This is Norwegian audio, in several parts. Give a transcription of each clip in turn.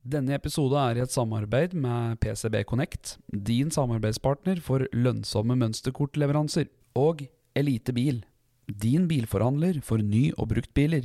Denne episode er i et samarbeid med PCB Connect, din samarbeidspartner for lønnsomme mønsterkortleveranser, og Elite Bil, din bilforhandler for ny- og bruktbiler.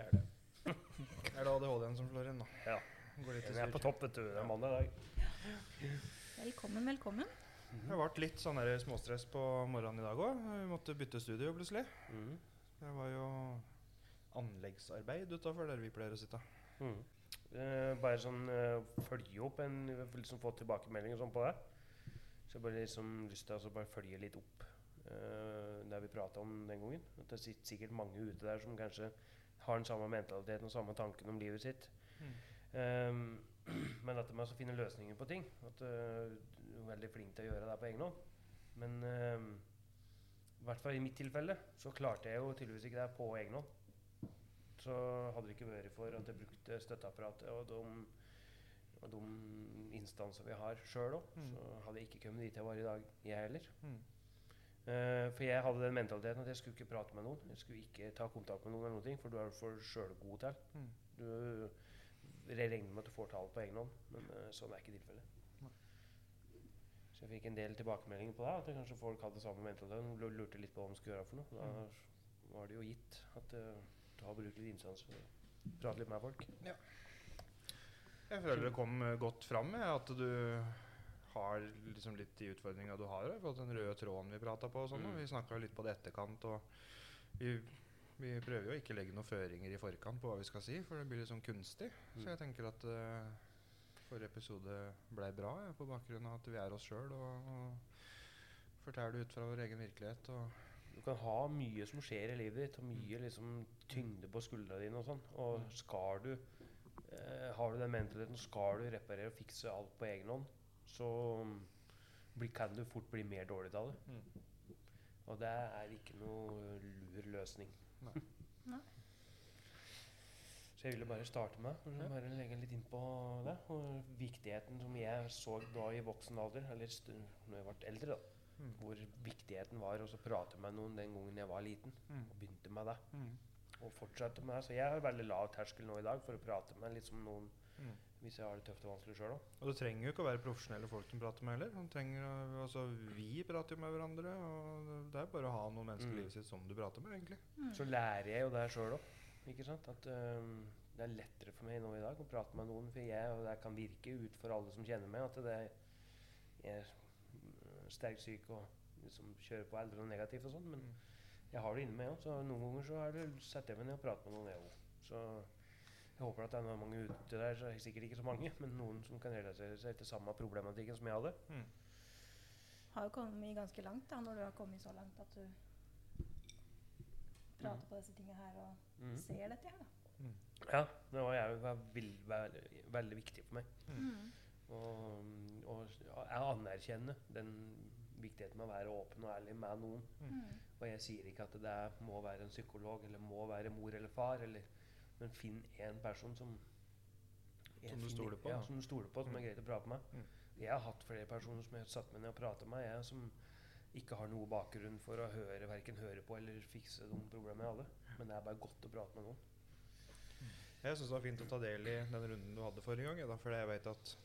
Fjerde. Det Er det ADHD-en som slår inn, da? Ja. Går litt i Den er på topp, vet du. Det er mandag i dag. Velkommen, velkommen. Det ble litt sånn småstress på morgenen i dag òg. Vi måtte bytte studio plutselig. Mm. Det var jo anleggsarbeid utafor der vi pleier å sitte. Mm. Eh, bare sånn eh, følge opp en liksom Få tilbakemeldinger sånn på det. Så jeg bare liksom lyst til å altså bare følge litt opp eh, det vi prata om den gangen. At det sitter sikkert mange ute der som kanskje har den samme mentaliteten og samme tanken om livet sitt. Mm. Um, men at man også finner løsninger på ting. At uh, du er veldig flink til å gjøre det på egen hånd. Men um, i hvert fall i mitt tilfelle så klarte jeg jo tydeligvis ikke det på egen hånd. Så hadde det ikke vært for at jeg brukte støtteapparatet og de, og de instanser vi har sjøl òg, Mm. så hadde jeg ikke kommet dit jeg var i dag, jeg heller. Mm. Eh, for jeg hadde den mentaliteten at jeg skulle ikke prate med noen. Jeg skulle ikke ta kontakt med noen, eller ting, for du er for sjølgod til. Mm. Du, regner med at du får tall på egen hånd, men eh, sånn er ikke tilfellet. Så jeg fikk en del tilbakemeldinger på det. At kanskje folk hadde samme mentalitet. De lurte litt på hva de skulle gjøre for noe. Da Mm. var det jo gitt at eh, du har brukt litt innsats for å prate litt med folk. Ja. Jeg føler det kom godt fram, at du har liksom litt de utfordringene du har. I forhold til den røde tråden vi prata på. og sånn. Mm. Vi snakka litt på det etterkant. og vi, vi prøver jo ikke å legge noen føringer i forkant på hva vi skal si, for det blir litt sånn kunstig. Mm. Så jeg tenker at uh, forrige episode ble bra ja, på bakgrunn av at vi er oss sjøl og, og forteller ut fra vår egen virkelighet. og Du kan ha mye som skjer i livet ditt, og mye liksom tyngde på skuldra dine og sånn. Og skal du eh, Har du den mentaliteten, skal du reparere og fikse alt på egen hånd, så bli, kan du fort bli mer dårlig av det. Mm. Og det er ikke noe lur løsning. Nei. Nei. Så jeg ville bare starte med og bare legge litt inn på det. Og viktigheten som jeg så da i voksen alder, eller st når jeg ble eldre, da. Mm. Hvor viktigheten var å prate med noen den gangen jeg var liten. Mm. Og begynte med det. Mm. Og fortsette med det. Så jeg har veldig lav terskel nå i dag for å prate med liksom noen Mm. Hvis jeg har det tøft og vanskelig sjøl òg. Og det trenger jo ikke å være profesjonelle folk du prater med heller. Trenger, altså, vi prater jo med hverandre, og det- er bare å ha noen mennesker i Mm. livet sitt som du prater med, egentlig. Så lærer jeg jo det sjøl òg. Ikke sant? At um, det er lettere for meg nå i dag å prate med noen, for jeg og det kan virke ut for alle som kjenner meg, at det er, jeg sterkt syk og liksom kjører på eldre og negativt og sånn, men Mm. jeg har det inni meg òg. Så noen ganger så er det, setter jeg meg ned og prater med noen, jeg òg. Jeg håper at det er mange ute der, så er det sikkert ikke så mange, men noen som kan relatere seg til samme problematikken som jeg hadde. Har jo kommet ganske langt da, når du har kommet så langt at du prater på disse tingene her og Mm. ser dette her. da. Ja, det var, jeg, var vill, veldig, veldig viktig for meg. Mm. Og, og jeg anerkjenner den viktigheten med å være åpen og ærlig med noen. Mm. Og jeg sier ikke at det er- må være en psykolog eller må være mor eller far, eller, men finn én person som Som du stoler på, Ja, som du stoler på, som er Mm. greit å prate med. Mm. Jeg har hatt flere personer som jeg har satt meg ned og pratet med, jeg som ikke har noe bakgrunn for å høre, verken høre på eller fikse de problemene jeg hadde. Men det er bare godt å prate med noen. Jeg syns det var fint å ta del i den runden du hadde forrige gang. Da, for jeg vet at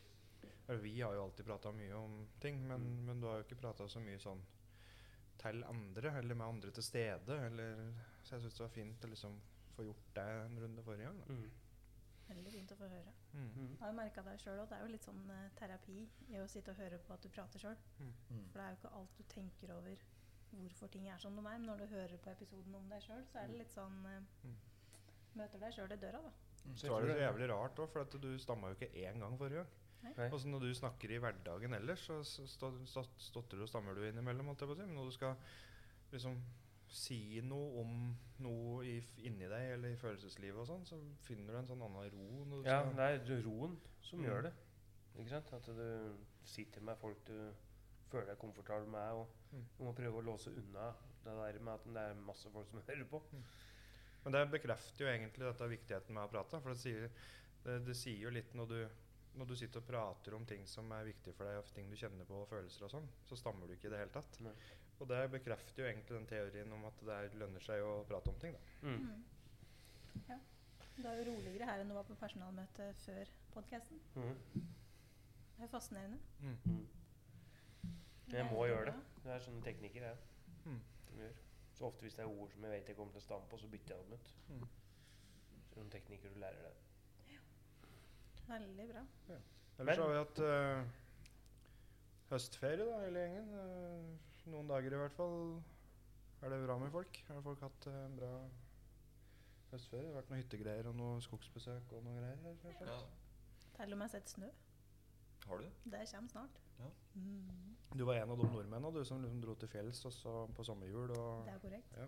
eller Vi har jo alltid prata mye om ting, men, Mm. men du har jo ikke prata så mye sånn til andre, eller med andre til stede. Eller, så jeg syns det var fint å liksom få gjort det en runde forrige gang. Da. Mm. Veldig fint å få høre. Mm. Mm. Jeg har jo merka deg sjøl òg. Det er jo litt sånn eh, terapi i å sitte og høre på at du prater sjøl. Mm. For det er jo ikke alt du tenker over hvorfor ting er som de er. Men når du hører på episoden om deg sjøl, så er det litt sånn eh, Mm. Møter deg sjøl i døra, da. Så var det så jævlig rart òg, for at du stamma jo ikke én gang forrige gang. Og så når du snakker i hverdagen ellers, så stotter stå- og stammer du innimellom. alt si. Men når du skal liksom si noe om noe i, inni deg eller i følelseslivet og sånn, så finner du en sånn annen ro. Ja, det er roen som Mm. gjør det. Ikke sant? At du sitter med folk du føler deg komfortabel med, og Mm. du må prøve å låse unna det der med at det er masse folk som hører på. Men det bekrefter jo egentlig dette viktigheten med å prate. For det sier, det, det sier jo litt når du, når du sitter og prater om ting som er viktige for deg, og ting du kjenner på, og følelser og sånn, så stammer du ikke i det hele tatt. Nei. Og det bekrefter jo egentlig den teorien om at det er, lønner seg å prate om ting. da. Mm. Mm. Ja. Det er jo roligere her enn du var på personalmøte før podkasten. Mm. Det er fascinerende. Mm. Mm. Jeg må gjøre det. Det er sånne teknikker jeg Mm. som gjør. Så ofte hvis det er ord som jeg vet jeg kommer til å stampe på, så bytter jeg dem ut. Mm. Så noen teknikker du lærer deg. Veldig bra. Ellers Men- har vi hatt uh, høstferie, da, hele gjengen. Eh, noen dager i hvert fall. Er det bra med folk? Har folk hatt eh, en bra høstferie? Det har vært noen hyttegreier og noe skogsbesøk og noe greier? her, selvsagt. Ja. Til og med sett snø. Har du det? Det kommer snart. Ja. Mm. Du var en av de nordmennene du, som liksom dro til fjells også på sommerhjul. Og, Det er korrekt. Ja.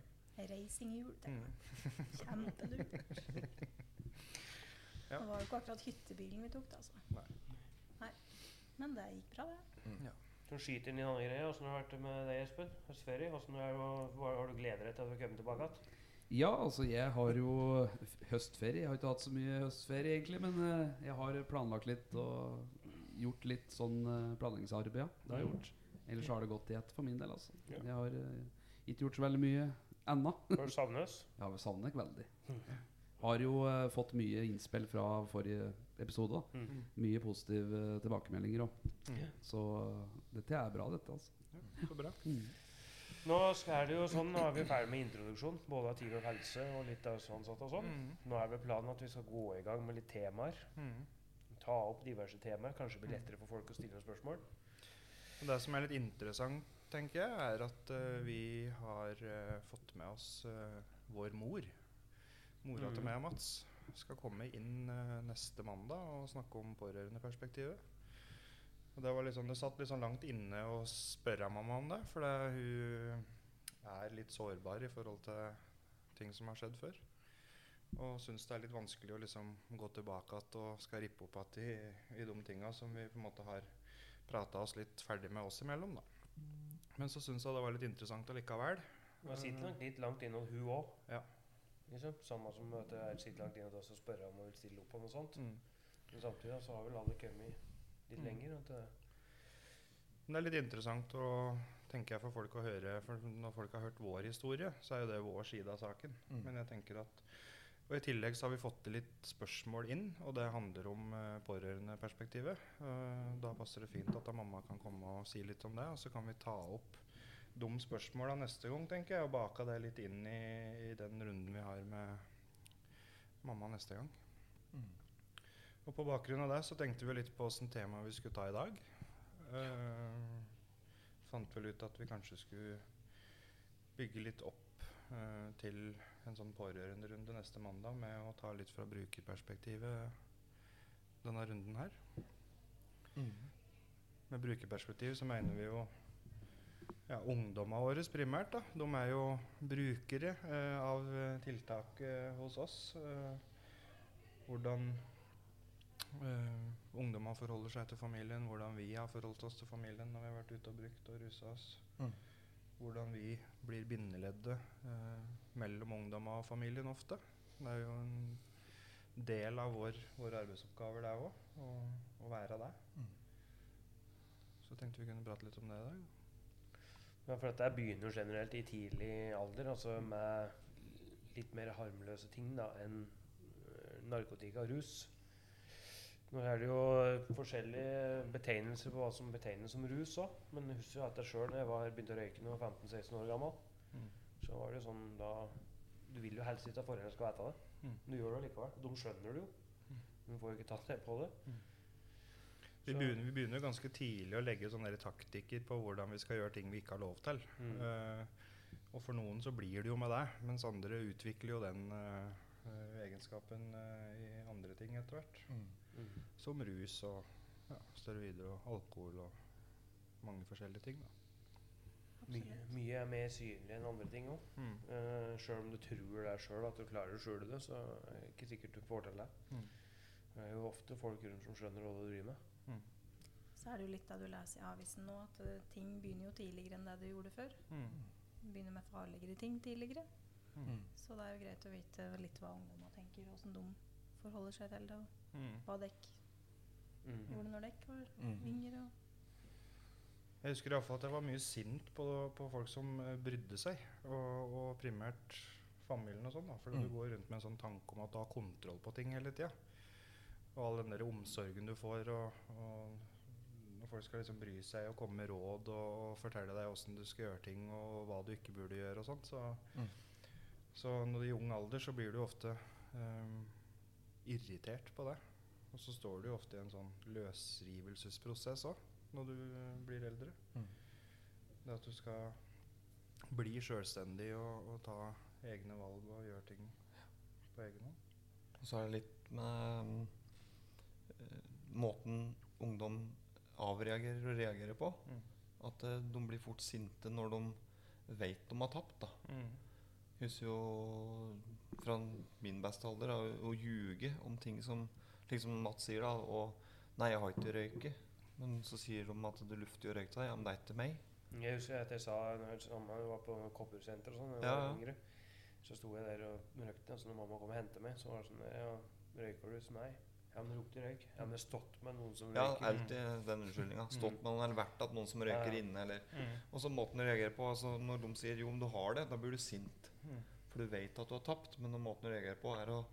Reisinghjul. Det Mm. kjempelurt. Ja. Det var jo ikke akkurat hyttebilen vi tok, da, altså. Nei. Nei. Men det gikk bra, det. Som skyter inn i andre greier. Åssen har det vært med deg, Espen? Høstferie? Hvordan er det, hva- har du gleder deg til å komme tilbake igjen? Ja, altså jeg har jo høstferie. Jeg har ikke hatt så mye høstferie egentlig, men eh, jeg har planlagt litt og gjort litt sånn eh, planleggingsarbeid. Ja. Det har jeg gjort. Ellers har det gått i ett for min del. altså. Ja. Jeg har eh, ikke gjort så veldig mye ennå. Har du savnet oss? Jeg har savner deg veldig. Har jo uh, fått mye innspill fra forrige episode. da. Mm. Mye positive tilbakemeldinger òg. Mm. Så uh, dette er bra, dette. altså. Så bra. Nå er det jo sånn, nå er vi ferdig med introduksjon, både av tid og helse og litt av sånn satt og sånn. Mm. Nå er vel planen at vi skal gå i gang med litt temaer. Mm. Ta opp diverse temaer. Kanskje blir lettere for folk å stille spørsmål. Og Det som er litt interessant, tenker jeg, er at vi har fått med oss vår mor. Mora til Mhm. meg og Mats skal komme inn eh, neste mandag og snakke om pårørendeperspektivet. Og det, var sånn, det satt litt sånn langt inne å spørre mamma om det, for hun er litt sårbar i forhold til ting som har skjedd før. Og syns det er litt vanskelig å liksom gå tilbake igjen og skal rippe opp igjen i, i de tinga som vi på en måte har prata oss litt ferdig med oss imellom, da. Men så syns jeg det var litt interessant allikevel. Hun sitter nok litt langt inne hun òg. Ja. Liksom. Samme som at det er sitter langt inne og spørre om å vil stille opp på noe sånt. Mm. Men samtidig da, så har vel alle kommet litt Mm. lenger. At det, Men det er litt interessant å tenker jeg for folk å høre, for når folk har hørt vår historie, så er jo det vår side av saken. Mm. Men jeg tenker at Og i tillegg så har vi fått til litt spørsmål inn, og det handler om uh, pårørendeperspektivet. Uh, da passer det fint at da mamma kan komme og si litt om det, og så kan vi ta opp de spørsmåla neste gang, tenker jeg, og baka det litt inn i, i den runden vi har med mamma neste gang. Mm. Og på bakgrunn av det så tenkte vi litt på åssen tema vi skulle ta i dag. Eh, fant vel ut at vi kanskje skulle bygge litt opp uh, til en sånn pårørenderunde neste mandag med å ta litt fra brukerperspektivet denne runden her. Mm. Med brukerperspektiv så mener vi jo ja, ungdommene våre primært. da. De er jo brukere eh, av tiltaket eh, hos oss. Eh, hvordan eh, ungdommene forholder seg til familien, hvordan vi har forholdt oss til familien når vi har vært ute og brukt og rusa oss. Mm. Hvordan vi blir bindeleddet eh, mellom ungdommene og familien ofte. Det er jo en del av vår, våre arbeidsoppgaver, det òg, å, være det. Mm. Så tenkte vi kunne prate litt om det i dag. Ja, for dette begynner jo generelt i tidlig alder, altså med litt mer harmløse ting da, enn øh, narkotika og rus. Nå er det jo forskjellige betegnelser på hva som betegnes som rus òg. Men jeg husker at jeg sjøl da jeg var, begynte å røyke da jeg var 15-16 år gammel, Mm. så var det jo sånn da Du vil jo helst ikke at foreldrene skal vite det. Mm. Men du gjør det likevel. De skjønner det jo. Mm. Men du får jo ikke tatt det på det. Vi begynner, vi begynner ganske tidlig å legge sånne taktikker på hvordan vi skal gjøre ting vi ikke har lov til. Mm. Uh, og for noen så blir det jo med det, mens andre utvikler jo den eh, eh, egenskapen uh, i andre ting etter hvert. Mm. Som rus og ja, steroider og alkohol og mange forskjellige ting. Da. Mye, mye er mer synlig enn andre ting òg. Mm. Uh, sjøl om du tror det er sjøl at du klarer å skjule det, så er det ikke sikkert du får til det. Mm. Det er jo ofte folk rundt som skjønner hva du driver med. Så er det jo litt av det du leser i avisen nå, at eh, ting begynner jo tidligere enn det du gjorde før. Mm. Begynner med farligere ting tidligere. Mm. Så det er jo greit å vite litt hva ungdommer tenker, og åssen de forholder seg til det, og Mm. hva dekk Mm. gjorde når dekk var Mm. yngre. Og Jeg husker i hvert fall at jeg var mye sint på, på folk som eh, brydde seg, og, og primært familien og sånn. da, For Mm. du går rundt med en sånn tanke om at du har kontroll på ting hele tida. Og all den der omsorgen du får, og, og når folk skal liksom bry seg og komme med råd og, og fortelle deg åssen du skal gjøre ting, og hva du ikke burde gjøre og sånt. Så, Mm. så når du er i ung alder, så blir du ofte um, irritert på det. Og så står du jo ofte i en sånn løsrivelsesprosess òg, når du eh, blir eldre. Mm. Det at du skal bli sjølstendig og, og ta egne valg og gjøre ting på egen hånd. Og så er det litt med mm, eh, måten ungdom avreagerer og reagerer på. Mm. At eh, de blir fort sinte når de vet de har tapt. da. Husker jo fra min beste alder da, å ljuge om ting som Slik som Mats sier, da. Og 'Nei, jeg har ikke røyket'. Men så sier de at du lufter jo røyk til deg. Ja, men det er ikke meg. Jeg husker at jeg sa når jeg var på Koppersenteret og sånn, da jeg Ja, var yngre, så sto jeg der og røykte. Så når mamma kom og hentet meg, så var det sånn ja, Røyker du? Så nei. Ja, men lukter røyk. Ja, men stått med noen som røyker. Ja, alltid den unnskyldninga. Stått med noen eller vært at noen som røyker Ja, inne, eller Og så måten du reagerer på. Altså når de sier 'jo, men du har det', da blir du sint. Mm. For du vet at du har tapt. Men den måten du reagerer på, er å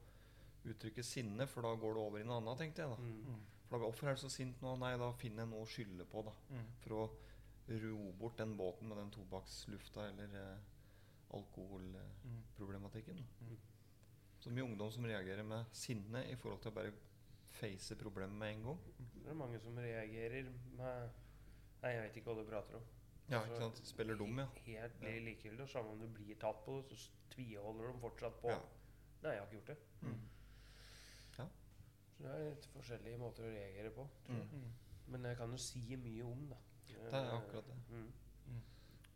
uttrykke sinne, for da går det over i noe annet, tenkte jeg. da Mm. For da, Hvorfor er du så sint nå? Nei, da finner jeg noe å skylde på, da. Mm. For å ro bort den båten med den tobakkslufta eller eh, alkoholproblematikken. Mm. Så mye ungdom som reagerer med sinne i forhold til å bare face problemet med en gang. Det er mange som reagerer med Nei, jeg vet ikke hva du prater om. Ja, ikke sant? Spiller dum, ja. Helt blir likegyldig. og Samme om du blir tatt på det, så tviholder de fortsatt på Ja. Nei, jeg har ikke gjort det. Mm. Ja. Så det er litt forskjellige måter å reagere på. tror jeg. Mm. Men jeg kan jo si mye om det. Det er akkurat det. Mm.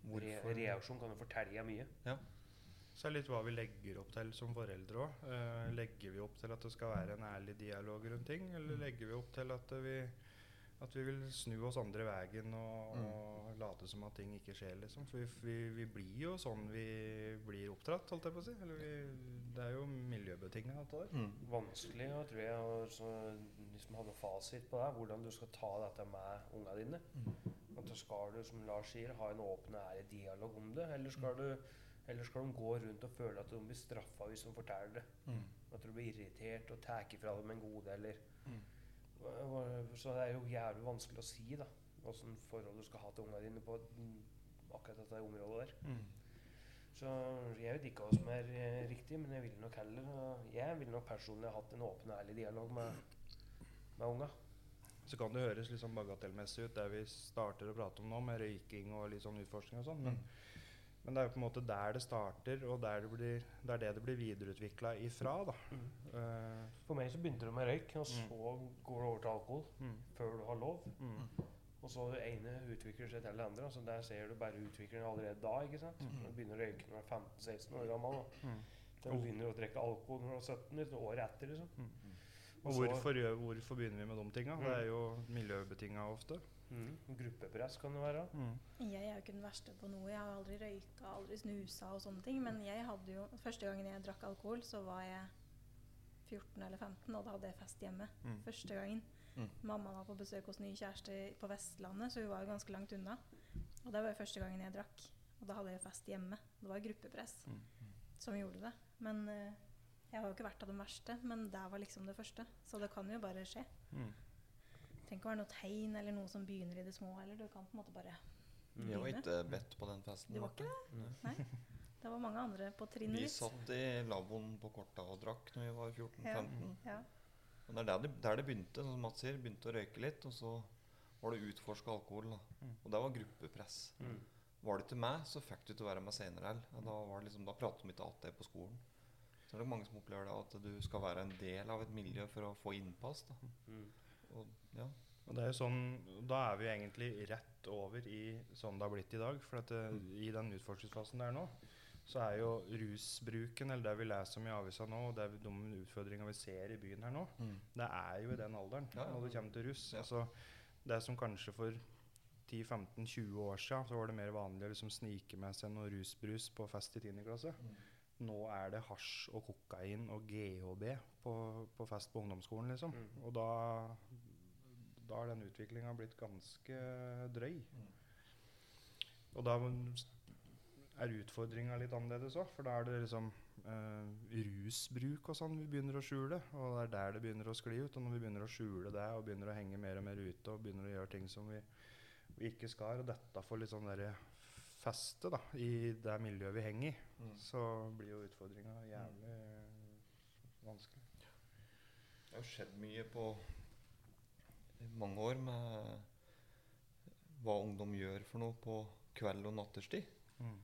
Re reaksjon kan jo fortelle mye. Så er det litt hva vi legger opp til som foreldre òg. legger vi opp til at det skal være en ærlig dialog rundt ting, eller legger vi opp til at vi, at vi vil snu oss andre veien og, Mm. og late som at ting ikke skjer, liksom? For vi, vi, vi blir jo sånn vi blir oppdratt, holdt jeg på å si. Eller vi, det er jo miljøbetinga, alt det der. mm. Vanskelig og tror jeg å så liksom ha noe fasit på det, hvordan du skal ta dette med unga dine. At skal du, som Lars sier, ha en åpen og ærlig dialog om det, eller skal du eller skal de gå rundt og føle at de blir straffa hvis de forteller det? Mm. At de blir irritert og tar ifra dem en gode, eller Mm. Så det er jo jævlig vanskelig å si, da. Åssen forhold du skal ha til ungene dine på mm, akkurat dette området der. Mm. Så jeg vet ikke hva som er eh, riktig, men jeg ville nok heller eh, Jeg ville nok personlig hatt en åpen og ærlig dialog med, med unga. Så kan det høres litt sånn bagatellmessig ut, det vi starter å prate om nå, med røyking og litt sånn utforskning og sånn. Men, men det er jo på en måte der det starter, og der det, blir, det er det det blir videreutvikla ifra. da. Eh, For meg så begynte det med røyk, og Mm. så går det over til alkohol mm, før du har lov. mm, Og så det ene utvikler seg til det andre. Altså der ser du bare utviklingen allerede da. ikke sant? Mm. Du begynner å røyke når du er 15-16 år gammel. Da. mm. du begynner å drikke alkohol når du er 17, liksom, året etter. liksom. Og så- hvorfor, hvorfor begynner vi med de tinga? Det Mm. er jo miljøbetinga ofte. Mm. Gruppepress kan det være. Mm. Jeg er jo ikke den verste på noe. Jeg har aldri røyka, aldri snusa og sånne ting. Men jeg hadde jo, første gangen jeg drakk alkohol, så var jeg 14 eller 15, og da hadde jeg fest hjemme. Mm. Første gangen. Mm. Mamma var på besøk hos ny kjæreste på Vestlandet, så hun var jo ganske langt unna. Og det var jo første gangen jeg drakk. Og da hadde jeg fest hjemme. Det var gruppepress Mm. som gjorde det. Men eh, Jeg har jo ikke vært av de verste, men det var liksom det første. Så det kan jo bare skje. Mm. Det trenger ikke være noe tegn eller noe som begynner i det små Eller Du kan på en måte bare Vi var ikke bedt på den festen. Det var ikke Nei. Nei. Det var mange andre på trinnet Vi satt i lavvoen på Korta og drakk når vi var 14-15. Ja. Og det er der det, der det begynte, som Mats sier. Begynte å røyke litt, og så var det utforska alkohol. da. Mm. Og det var gruppepress. Mm. Var det til meg, så fikk du til å være med senere. heller. Da, var det liksom, da pratet vi ikke AT det på skolen. Så er det mange som opplever det, at du skal være en del av et miljø for å få innpass. da. Mm. Og, ja. Og det er jo sånn, Da er vi egentlig rett over i sånn det har blitt i dag. For at det, i den utforskningsfasen der nå, så er jo rusbruken, eller det vi leser om i avisa nå, og det er de utfordringene vi ser i byen her nå, det er jo i den alderen Ja, ja. når det kommer til russ. Ja. Altså, det som kanskje for 10-15-20 år siden så var det mer vanlig å liksom snike med seg noe rusbrus på fest i 10. klasse. Nå er det hasj og kokain og GHB på, på fest på ungdomsskolen, liksom. Mm. Og da, da har den utviklinga blitt ganske drøy. Og da er utfordringa litt annerledes òg, for da er det liksom eh, rusbruk og sånn vi begynner å skjule. Og det er der det begynner å skli ut. Og når vi begynner å skjule det og begynner å henge mer og mer ute og begynner å gjøre ting som vi, vi ikke skal, og dette får litt sånn derre feste da, i det miljøet vi henger i, Mm. så blir jo utfordringa jævlig vanskelig. Det har skjedd mye på mange år med hva ungdom gjør for noe på kveld og natterstid. Mm.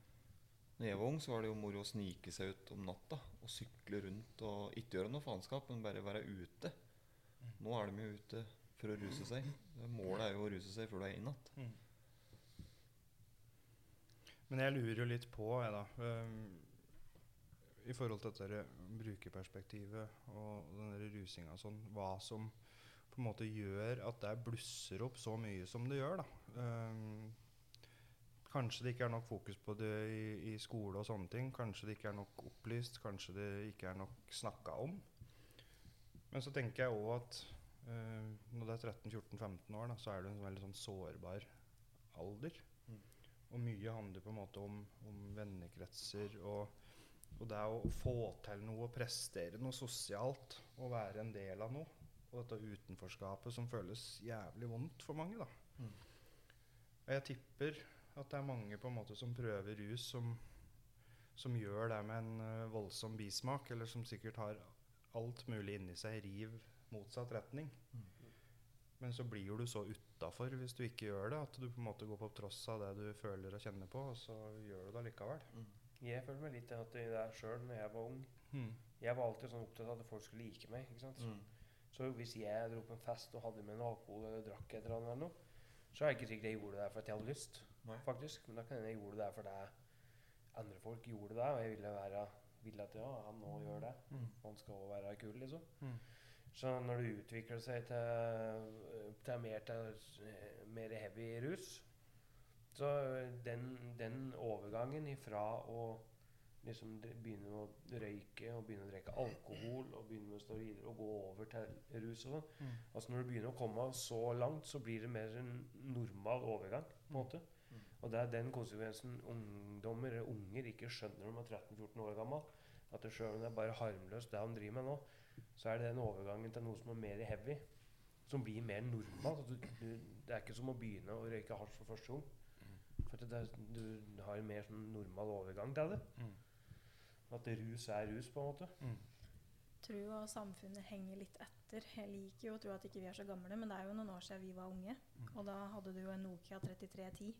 Når jeg var ung, så var det jo moro å snike seg ut om natta og sykle rundt og ikke gjøre noe faenskap, men bare være ute. Nå er de jo ute for å ruse seg. Målet er jo å ruse seg før du er innatt. Mm. Men jeg lurer jo litt på, jeg, da I forhold til dette brukerperspektivet og den der rusinga og sånn, hva som på en måte gjør at det blusser opp så mye som det gjør, da. Ehm, kanskje det ikke er nok fokus på det i, i skole og sånne ting. Kanskje det ikke er nok opplyst. Kanskje det ikke er nok snakka om. Men så tenker jeg òg at uh, når det er 13-14-15 år, da, så er det en veldig sånn sårbar alder. Og mye handler på en måte om, om vennekretser og, og det er å få til noe, prestere noe sosialt og være en del av noe. Og dette utenforskapet som føles jævlig vondt for mange. da. Mm. Og jeg tipper at det er mange på en måte som prøver rus som, som gjør det med en uh, voldsom bismak, eller som sikkert har alt mulig inni seg, riv motsatt retning. Men så blir du så utafor hvis du ikke gjør det, at du på en måte går på tross av det du føler og kjenner på, og så gjør du det likevel. Jeg føler meg litt at det der sjøl når jeg var ung. Mm. Jeg var alltid sånn opptatt av at folk skulle like meg. ikke sant? Mm. Så hvis jeg dro på en fest og hadde med noe alkohol eller drakk et eller annet, eller noe, så er det ikke sikkert jeg gjorde det der for at jeg hadde lyst. Nei. faktisk. Men da kan jeg gjorde det fordi andre folk gjorde det, og jeg ville, være, ville at ja, han nå gjør det. Mm. Han skal òg være kul, liksom. Mm. Så når det utvikler seg til, til mer, til eh, mer heavy rus Så den, den overgangen ifra å liksom begynner begynne å røyke og begynne å drikke alkohol og begynne med steroider og gå over til rus og sånn Mm. Altså Når du begynner å komme så langt, så blir det mer en normal overgang. på en måte Mm. Og det er den konsekvensen ungdommer eller unger ikke skjønner når de er 13-14 år gammel. At sjøl om det er bare harmløst det han driver med nå, så er det den overgangen til noe som er mer heavy, som blir mer normalt. Det er ikke som å begynne å røyke hasj for første gang. For at det, du har en mer sånn normal overgang til det. Mm. At rus er rus, på en måte. Mm. Trua og samfunnet henger litt etter. Jeg liker jo å tro at ikke vi er så gamle, men det er jo noen år siden vi var unge. Og da hadde du jo en Nokia 3310.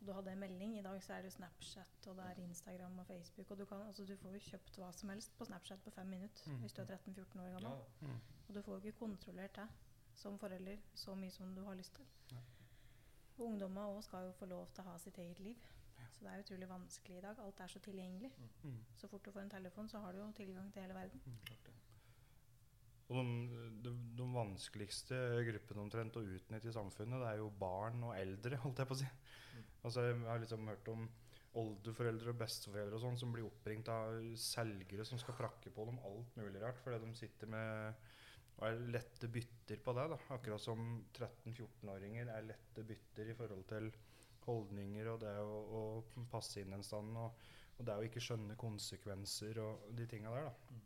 Og du hadde en melding. I dag så er det jo Snapchat, og det er Instagram og Facebook. Og du, kan, altså, du får jo kjøpt hva som helst på Snapchat på fem minutter Mm. hvis du er 13-14 år gammel. Ja. Og du får jo ikke kontrollert det som forelder så mye som du har lyst til. Ja. Ungdommer òg skal jo få lov til å ha sitt eget liv. Så det er utrolig vanskelig i dag. Alt er så tilgjengelig. Mm. Så fort du får en telefon, så har du jo tilgang til hele verden. Klart det. Og de, de, de vanskeligste gruppene omtrent å utnytte i samfunnet, det er jo barn og eldre, holdt jeg på å si. Altså, jeg har liksom hørt om oldeforeldre og besteforeldre og sånn som blir oppringt av selgere som skal prakke på dem alt mulig rart, fordi de sitter med og er lette bytter på det. da. Akkurat som 13-14-åringer er lette bytter i forhold til holdninger og det å, å passe inn en stand. Og, og det å ikke skjønne konsekvenser og de tinga der. da.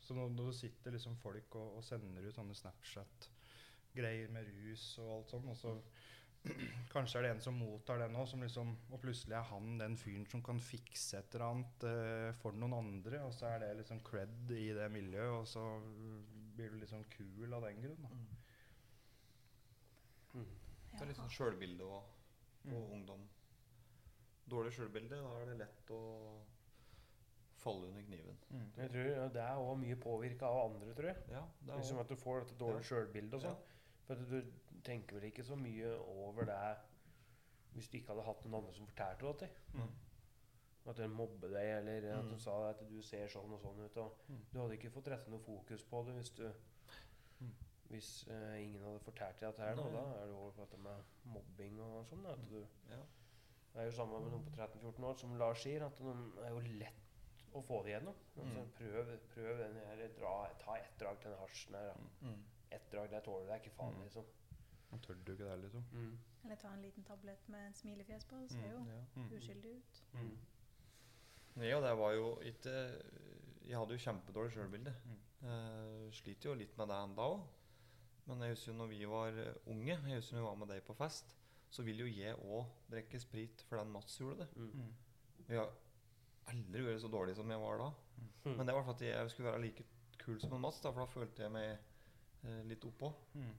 Så når, når det sitter liksom folk og, og sender ut sånne Snapchat-greier med rus og alt sånt, og så kanskje er det en som mottar den òg, som liksom Og plutselig er han den fyren som kan fikse et eller annet uh, for noen andre, og så er det liksom cred i det miljøet, og så blir du liksom kul av den grunn. Mm. Mm. Det er litt sånn sjølbilde og, og Mm. ungdom. Dårlig sjølbilde, da er det lett å falle under kniven. Jeg tror ja, Det er òg mye påvirka av andre, tror jeg. Ja, det er Liksom også- At du får dette dårlige Ja. sjølbildet og Ja. sånn. For at du tenker vel ikke så mye over det hvis du ikke hadde hatt noen andre som fortalte det til. Mm. At de mobber deg, eller at Mm. sa at du ser sånn og sånn ut. Og Mm. Du hadde ikke fått rettet noe fokus på det hvis du Mm. Hvis uh, ingen hadde fortalt deg dette her. Da, da er det over på dette med mobbing og sånn. At du, Ja. det er jo samme med noen på 13-14 år, som Lars sier, at det er jo lett å få det gjennom. Altså, Mm. prøv, prøv den her, dra, ta ett drag til den hasjen her. Da. Mm. Ett drag, det tåler deg ikke faen, Mm. liksom. Da tør du ikke det, liksom. Mm. Eller ta en liten tablett med en smilefjes på. Det ser Mm, jo Ja. Mm. uskyldig ut. Mm. Ja, det var jo ikke Jeg hadde jo kjempedårlig sjølbilde. Mm. Uh, sliter jo litt med det ennå òg. Men jeg husker jo når vi var eh, unge, jeg husker når vi var med deg på fest, så ville jo jeg òg drikke sprit fordi Mats gjorde det. Mm. Mm. Jeg har aldri vært så dårlig som jeg var da. Mm. Men det var for at jeg skulle være like kul som en Mats, da, for da følte jeg meg eh, litt oppå. Mm.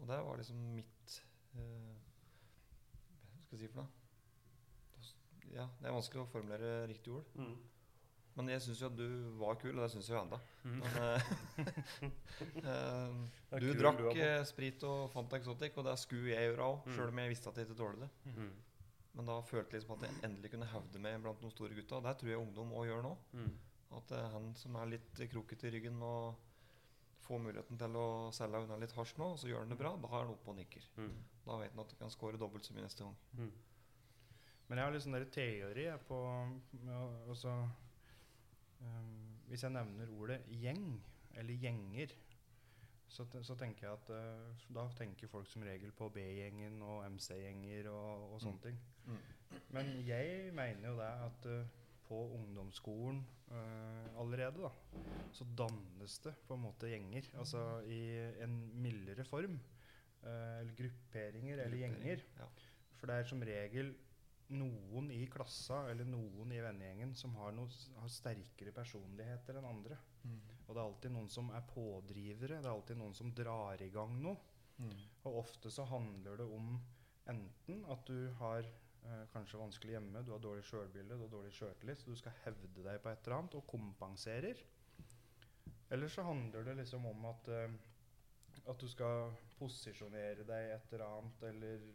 Og det var liksom mitt eh, Hva skal jeg si for noe? Ja, det er vanskelig å formulere riktig ord. Mm. Men jeg syns jo at du var kul, og det syns jeg jo ennå. Mm. Eh, eh, er du kul drakk du eh, sprit og Fanta Exotic, og det skulle jeg gjøre òg, Mm. sjøl om jeg visste at jeg ikke tålte det. Mm. Men da følte jeg liksom at jeg endelig kunne hevde meg blant de store gutta. Og det tror jeg ungdom òg gjør nå. Mm. At det er han som er litt krokete i ryggen og får muligheten til å selge unna litt hasj nå, og så gjør han det bra, da er han oppe og nikker. Mm. Da vet han at han kan score dobbelt så mye neste gang. Mm. Men jeg har litt sånn teori jeg, på med ehm, Hvis jeg nevner ordet gjeng, eller gjenger, så, så tenker jeg at uh, Da tenker folk som regel på B-gjengen og MC-gjenger og, og sånne ting. Mm. Men jeg mener jo det at uh, på ungdomsskolen uh, allerede, da, så dannes det på en måte gjenger. Altså i en mildere form. Uh, eller grupperinger eller gjenger. Ja. For det er som regel noen i klassa eller noen i vennegjengen som har, noe, har sterkere personligheter enn andre. Mm. Og det er alltid noen som er pådrivere, det er alltid noen som drar i gang noe. Mm. Og ofte så handler det om enten at du har eh, kanskje vanskelig hjemme, du har dårlig sjølbilde, du har dårlig sjøltillit, så du skal hevde deg på et eller annet og kompenserer. Eller så handler det liksom om at, eh, at du skal posisjonere deg et eller annet, eller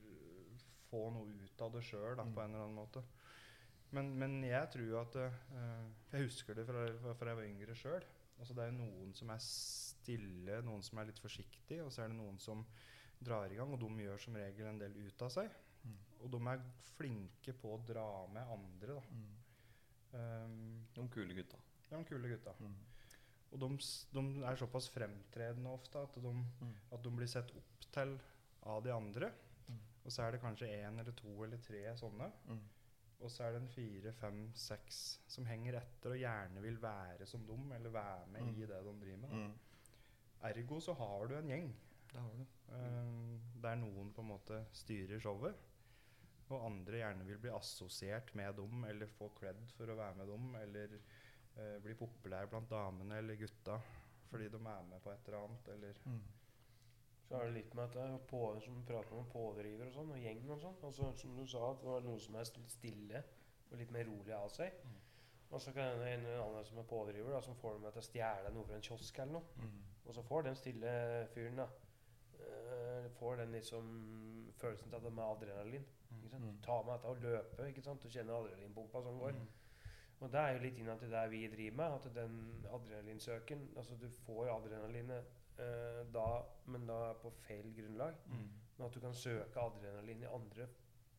få noe ut av det sjøl Mm. på en eller annen måte. Men, men jeg tror at uh, Jeg husker det fra, fra jeg var yngre sjøl. Altså det er noen som er stille, noen som er litt forsiktige, og så er det noen som drar i gang, og de gjør som regel en del ut av seg. Mm. Og de er flinke på å dra med andre, da. Mm. Um, De kule gutta. de kule gutta. Mm. Og de, de er såpass fremtredende ofte at de, at de blir sett opp til av de andre. Og så er det kanskje én eller to eller tre sånne. Mm. Og så er det en fire, fem, seks som henger etter og gjerne vil være som dem, eller være med Mm. i det de driver med. Mm. Ergo så har du en gjeng. Det har du. Um, der noen på en måte styrer showet, og andre gjerne vil bli assosiert med dem, eller få cred for å være med dem, eller uh, bli populær blant damene eller gutta fordi de er med på et eller annet, eller Mm. Så er det litt med at det er på, som prater om pådriver og sånn, og gjeng og sånn. Altså, som du sa, at det var noe som er stille og litt mer rolig av seg. Mm. Og så kan det en annen som er pådriver, da, som får dem til å stjele noe fra en kiosk eller noe. Mm. Og så får den stille fyren da, Uh, får den liksom følelsen til at de er adrenalin. Ikke sant? Mm. Ta med dette og løpe, ikke sant? Du kjenner adrenalinpumpa som går. Mm. Og det er jo litt innad til det vi driver med, at den adrenalinsøken Altså du får adrenalinet eh, da, men da på feil grunnlag. Mm. Men at du kan søke adrenalin i andre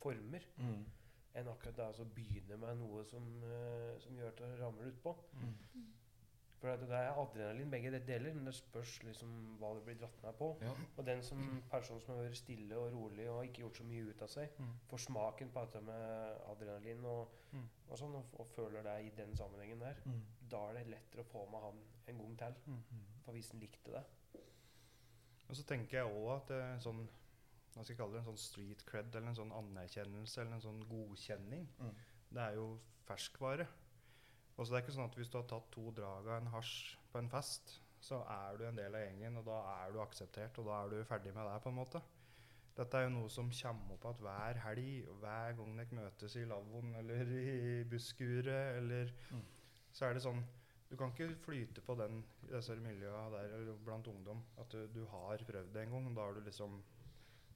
former Mm. enn akkurat da å begynne med noe som, eh, som gjør at det ramler utpå. Mm. For det er adrenalin begge de- deler, men det spørs liksom hva det blir dratt med på. Ja. Og den som personen som har vært stille og rolig og ikke gjort så mye ut av seg, Mm. får smaken på dette med adrenalin og, Mm. og sånn, og, og føler det i den sammenhengen der, Mm. da er det lettere å få med han en gang til. Hvis likte det. Og så tenker jeg òg at det er en sånn hva skal jeg kalle det, en sånn street cred eller en sånn anerkjennelse eller en sånn godkjenning, Mm. det er jo ferskvare. Og så det er ikke sånn at hvis du har tatt to drag av en hasj på en fest, så er du en del av gjengen, og da er du akseptert, og da er du ferdig med det, på en måte. Dette er jo noe som kommer opp igjen hver helg, og hver gang dere møtes i lavvoen eller i busskuret, eller Mm. Så er det sånn Du kan ikke flyte på den i disse miljøene der eller blant ungdom at du, du har prøvd det en gang. Da er du liksom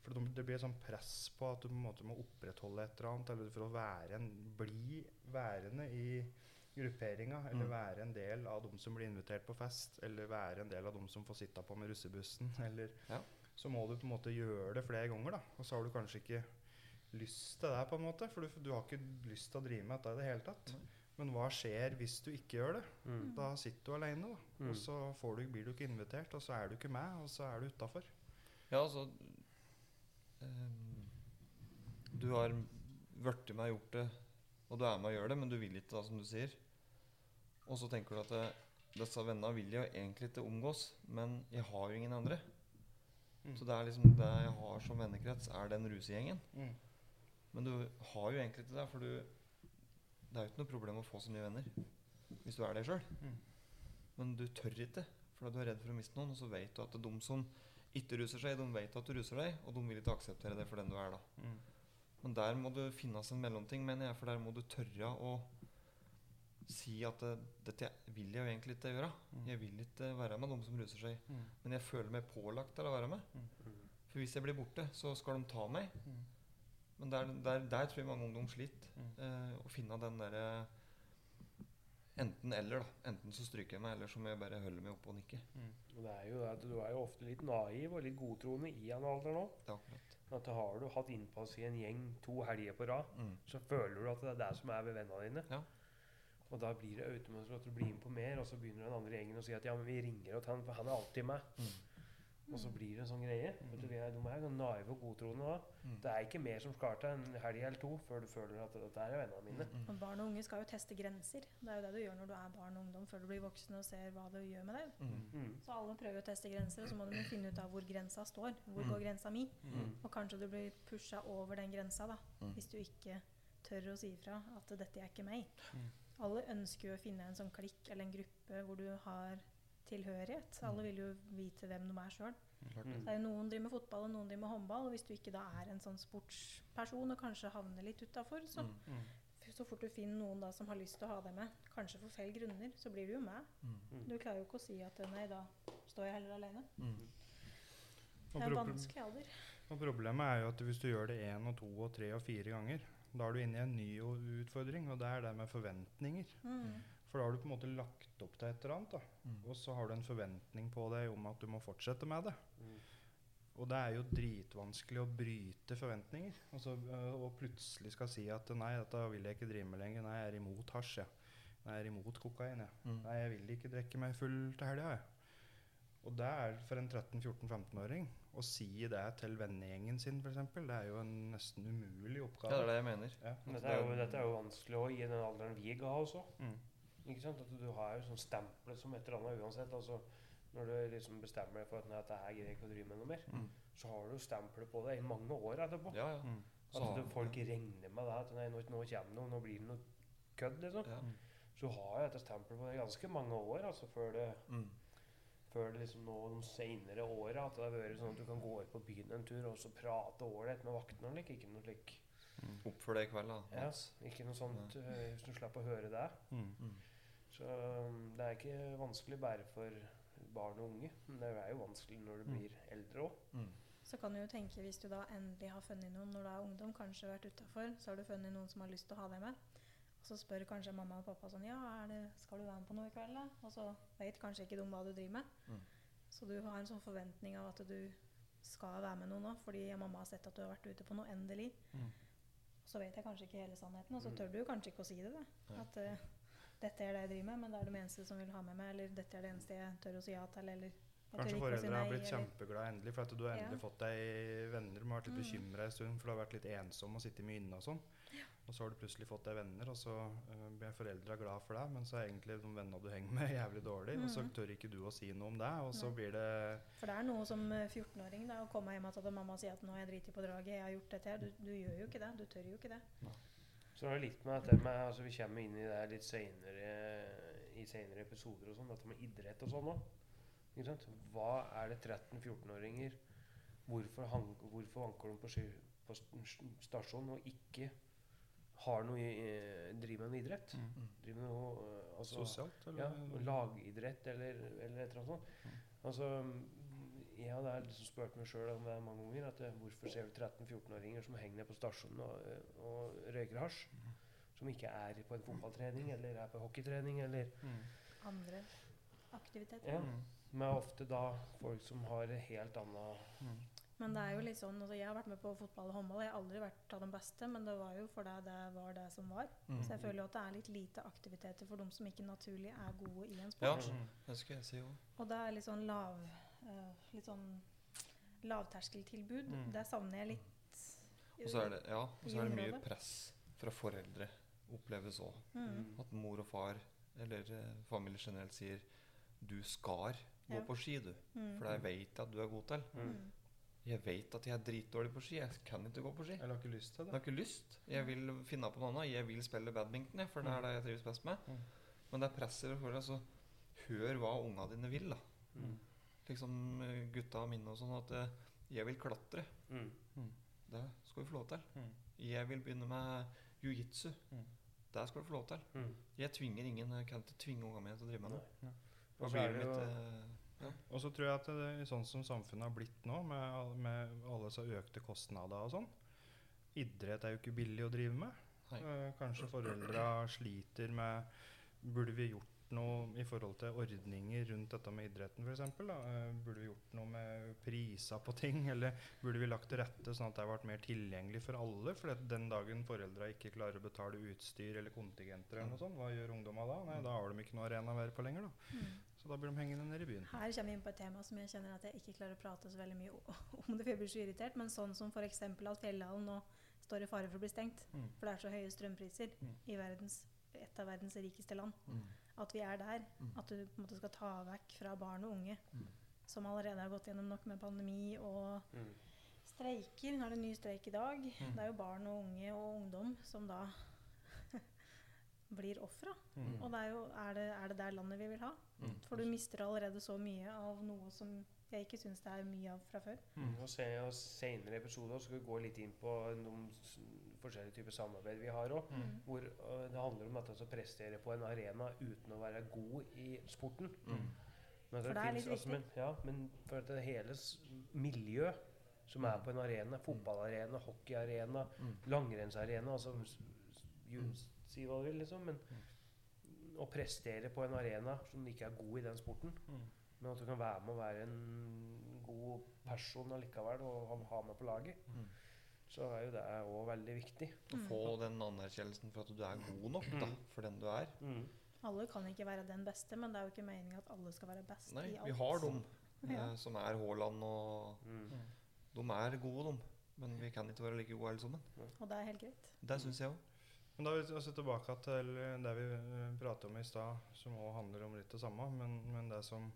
For det blir et sånn press på at du på en måte må opprettholde et eller annet, eller for å være en, bli værende i grupperinga, eller Mm. være en del av de som blir invitert på fest, eller være en del av de som får sitta på med russebussen, eller Ja. Så må du på en måte gjøre det flere ganger, da. Og så har du kanskje ikke lyst til det, på en måte, for du, du har ikke lyst til å drive med dette i det hele tatt. Nei. Men hva skjer hvis du ikke gjør det? Mm. Da sitter du alene, da. Mm. Og så får du, blir du ikke invitert, og så er du ikke med, og så er du utafor. Ja, altså um, Du har blitt med og gjort det, og du er med og gjør det, men du vil ikke, da, som du sier. Og så tenker du at det, disse vennene vil jeg egentlig ikke omgås, men jeg har jo ingen andre. Mm. Så det er liksom det jeg har som vennekrets, er den rusegjengen. Mm. Men du har jo egentlig ikke det, for du Det er jo ikke noe problem å få så mye venner hvis du er deg sjøl. Mm. Men du tør ikke, for du er redd for å miste noen. Og så vet du at de som ikke ruser seg, de vet at du ruser deg, og de vil ikke akseptere det for den du er, da. Mm. Men der må det finnes en mellomting, mener jeg, for der må du tørre å si at det, dette vil jeg jo egentlig ikke gjøre. Mm. Jeg vil ikke være med dem som ruser seg, Mm. men jeg føler meg pålagt til å være med. Mm. For hvis jeg blir borte, så skal de ta meg. Mm. Men der, der, der tror jeg mange ungdom sliter. Mm. Eh, å finne den derre Enten-eller, da. Enten så stryker jeg meg, eller så må jeg bare holde meg oppe og nikke. Og det er jo at Du er jo ofte litt naiv og litt godtroende i en alder nå. Det er akkurat. At har du hatt innpass i en gjeng to helger på rad, Mm. så føler du at det er det som er ved vennene dine. Ja. Og da blir det automatisk at du blir med på mer, og så begynner den andre gjengen å si at ja, men vi ringer til han, for han er alltid med. Mm. Og så blir det en sånn greie. Vet du, vi er, de er jo naive og godtroende da. Mm. Det er ikke mer som skal til en helg eller to før du føler at dette er vennene mine. Mm. Og barn og unge skal jo teste grenser. Det er jo det du gjør når du er barn og ungdom, før du blir voksen og ser hva det gjør med deg. Mm. Mm. Så alle prøver å teste grenser, og så må de finne ut av hvor grensa står. Hvor Mm. går grensa mi? Mm. Og kanskje du blir pusha over den grensa, da. Mm. Hvis du ikke tør å si ifra at 'dette er ikke meg'. Mm. Alle ønsker jo å finne en sånn klikk eller en gruppe hvor du har tilhørighet. Alle vil jo vite hvem de er sjøl. Mm. er noen driver med fotball, og noen driver med håndball. Og hvis du ikke da er en sånn sportsperson og kanskje havner litt utafor, så, Mm. Mm. så fort du finner noen da som har lyst til å ha deg med, kanskje for feil grunner, så blir du jo med. Mm. Du klarer jo ikke å si at nei, da står jeg heller alene. Mm. Det er vanskelig alder. Og problemet er jo at hvis du gjør det én og to og tre og fire ganger, da er du inne i en ny utfordring, og det er det med forventninger. Mm. For da har du på en måte lagt opp til et eller annet, da. Mm. og så har du en forventning på deg om at du må fortsette med det. Mm. Og det er jo dritvanskelig å bryte forventninger. Altså, øh, og plutselig skal si at nei, dette vil jeg ikke drive med lenger. Nei, jeg er imot hasj. Ja. Nei, jeg er imot kokain. Ja. Mm. Nei, jeg vil ikke drikke meg full til helga. Ja. Og det er for en 13-14-15-åring å si det til vennegjengen sin, f.eks., det er jo en nesten umulig Ja, oppgave. det er det jeg mener. Ja. Men Dette er, jo, dette er jo vanskelig òg i den alderen vi ga også. Mm. Ikke sant? At du har jo sånn stemplet som et eller annet uansett. Altså, når du liksom bestemmer deg for at nei, dette her greier jeg ikke å drive med noe mer, Mm. så har du stempelet på deg i mange år etterpå. Ja, ja. Mm. Så At folk regner med det. At nei, nå, nå kommer det noe, nå blir det noe kødd, liksom. ja. Så du har jo dette stempelet på deg i ganske mange år altså, før det, Mm. før det liksom nå de senere åra at det har vært sånn at du kan gå ut på byen en tur og så prate ålreit med vaktene like. Ikke noe slik. Oppfør deg i kveld, da. Ja, ikke noe sånt eh, hvis du slipper å høre det. Så um, det er ikke vanskelig bare for barn og unge. Men det er jo vanskelig når du Mm. blir eldre òg. Mm. Så kan du jo tenke, hvis du da endelig har funnet noen når du er ungdom, kanskje vært utafor, så har du funnet noen som har lyst til å ha deg med. Og så spør kanskje mamma og pappa sånn Ja, er det, skal du være med på noe i kveld, da? Og så vet kanskje ikke de hva du driver med. Mm. Så du har en sånn forventning av at du skal være med noen nå, fordi mamma har sett at du har vært ute på noe endelig. Mm. Så vet jeg kanskje ikke hele sannheten, og så Mm. tør du kanskje ikke å si det. da. At eh, dette er det jeg driver med, men det er de eneste som vil ha med meg, eller dette er det eneste jeg tør å si ja til, eller Kanskje si foreldre har blitt kjempeglade endelig for at du har endelig Ja. fått deg venner. Du har vært litt Mm. bekymra en stund, for du har vært litt ensom og sittet mye inne og sånn. Og så har du plutselig fått deg venner, og så uh, blir foreldra glad for deg, men så er egentlig de vennene du henger med, jævlig dårlig, og så Mhm. tør ikke du å si noe om det, og så ja. blir det For det er noe som eh, 14-åring da, å komme hjem til mamma sier at nå har jeg driti på draget, jeg har gjort dette her. Du, du gjør jo ikke det. Du tør jo ikke det. Så er det litt med dette med altså Vi kommer inn i det litt senere i senere episoder og sånn, dette med idrett og sånn òg. Hva er det 13-14-åringer Hvorfor, hang, hvorfor anker de på, sky- på stasjonen og ikke har noe i, eh, driver med noe idrett? Mm. Driver med noe eh, altså, sosialt, eller? Ja, lagidrett eller, eller et eller annet sånt. Altså, jeg har liksom spurt meg sjøl om det er mange ganger at eh, hvorfor ser du 13-14-åringer som henger ned på stasjonen og, eh, og røyker hasj? Som ikke er på en fotballtrening eller er på hockeytrening eller Mm. Andre aktiviteter. Ja. Mm. Men ofte da folk som har helt annet Mm. Men det er jo litt sånn, altså jeg har vært med på fotball og håndball. Jeg har aldri vært av de beste, men det var jo fordi det var det som var. Mm. Så jeg føler jo at det er litt lite aktiviteter for dem som ikke naturlig er gode i en sport. Ja, det skal jeg si også. Og det er litt sånn lav Litt sånn lavterskeltilbud. Mm. Det savner jeg litt. Og så er det, ja, og så er det mye press fra foreldre, oppleves òg. Mm. At mor og far, eller eh, familie generelt, sier du skal gå Ja. på ski, du. Mm. For det vet jeg at du er god til. Mm. Jeg vet at jeg er dritdårlig på ski. Jeg kan ikke gå på ski. Eller har ikke lyst til Jeg det. har ikke lyst. Jeg vil finne på noe annet. Jeg vil spille badminton, jeg, for det er det jeg trives best med. Mm. Men det er presset for deg, så hør hva unga dine vil, da. Mm. Liksom eh, gutta mine og sånn, at eh, jeg vil klatre. Mm. Det skal du få lov til. Mm. Jeg vil begynne med jiu-jitsu. Mm. Det skal du få lov til. Mm. Jeg tvinger ingen. Jeg kan ikke tvinge ungene mine til å drive med noe. Og så det det litt jo- ja. Og så tror jeg at det, sånn som samfunnet har blitt nå, med, med alle så økte kostnader og sånn Idrett er jo ikke billig å drive med. Eh, kanskje foreldra sliter med Burde vi gjort noe i forhold til ordninger rundt dette med idretten f.eks.? Uh, burde vi gjort noe med priser på ting? Eller burde vi lagt til rette sånn at det ble mer tilgjengelig for alle? For den dagen foreldra ikke klarer å betale utstyr eller kontingenter, eller noe sånt, hva gjør ungdomma da? Nei, da har de ikke noe arena å være på lenger. da. Mm. Så da blir de hengende nede i byen. Her kommer vi inn på et tema som jeg kjenner at jeg ikke klarer å prate så veldig mye om det, for jeg blir så irritert. Men sånn som f.eks. at Fjellhallen nå står i fare for å bli stengt. Mm. For det er så høye strømpriser Mm. i verdens, et av verdens rikeste land. Mm. At vi er der. Mm. At du på en måte skal ta vekk fra barn og unge Mm. som allerede har gått gjennom nok med pandemi og Mm. streiker. Nå er det en ny streik i dag. Mm. Det er jo barn og unge og ungdom som da blir ofra. Mm. Og det er jo er det, er det der landet vi vil ha? Mm. For du mister allerede så mye av noe som jeg ikke syns det er mye av fra før. Mm. Og se, og senere episoder skal vi gå litt inn på noen forskjellige typer samarbeid vi har òg. Mm. Hvor det handler om at å prestere på en arena uten å være god i sporten. Mm. Men For det er finnes- litt altså, men, ja, men for at det hele miljøet miljø som er på en arena, fotballarena, hockeyarena, Mm. langrennsarena altså, ju- Si hva du vil, liksom. Men å prestere på en arena som ikke er god i den sporten, Mm. Men at du kan være med og være en god person allikevel og ha- med på laget, Mm. så er jo det òg veldig viktig. Å få den anerkjennelsen for at du er god nok da, Mm. for den du er. Alle kan ikke være den beste, men det er jo ikke meninga at alle skal være best Nei, i alt. vi har dem Ja. eh, som er Haaland og Mm. De er gode, de. Men vi kan ikke være like gode alle sammen. Og det er helt greit. Det syns jeg òg. Men da er vi se tilbake til det vi eh, pratet om i stad, som òg handler om litt det samme. Men, men det som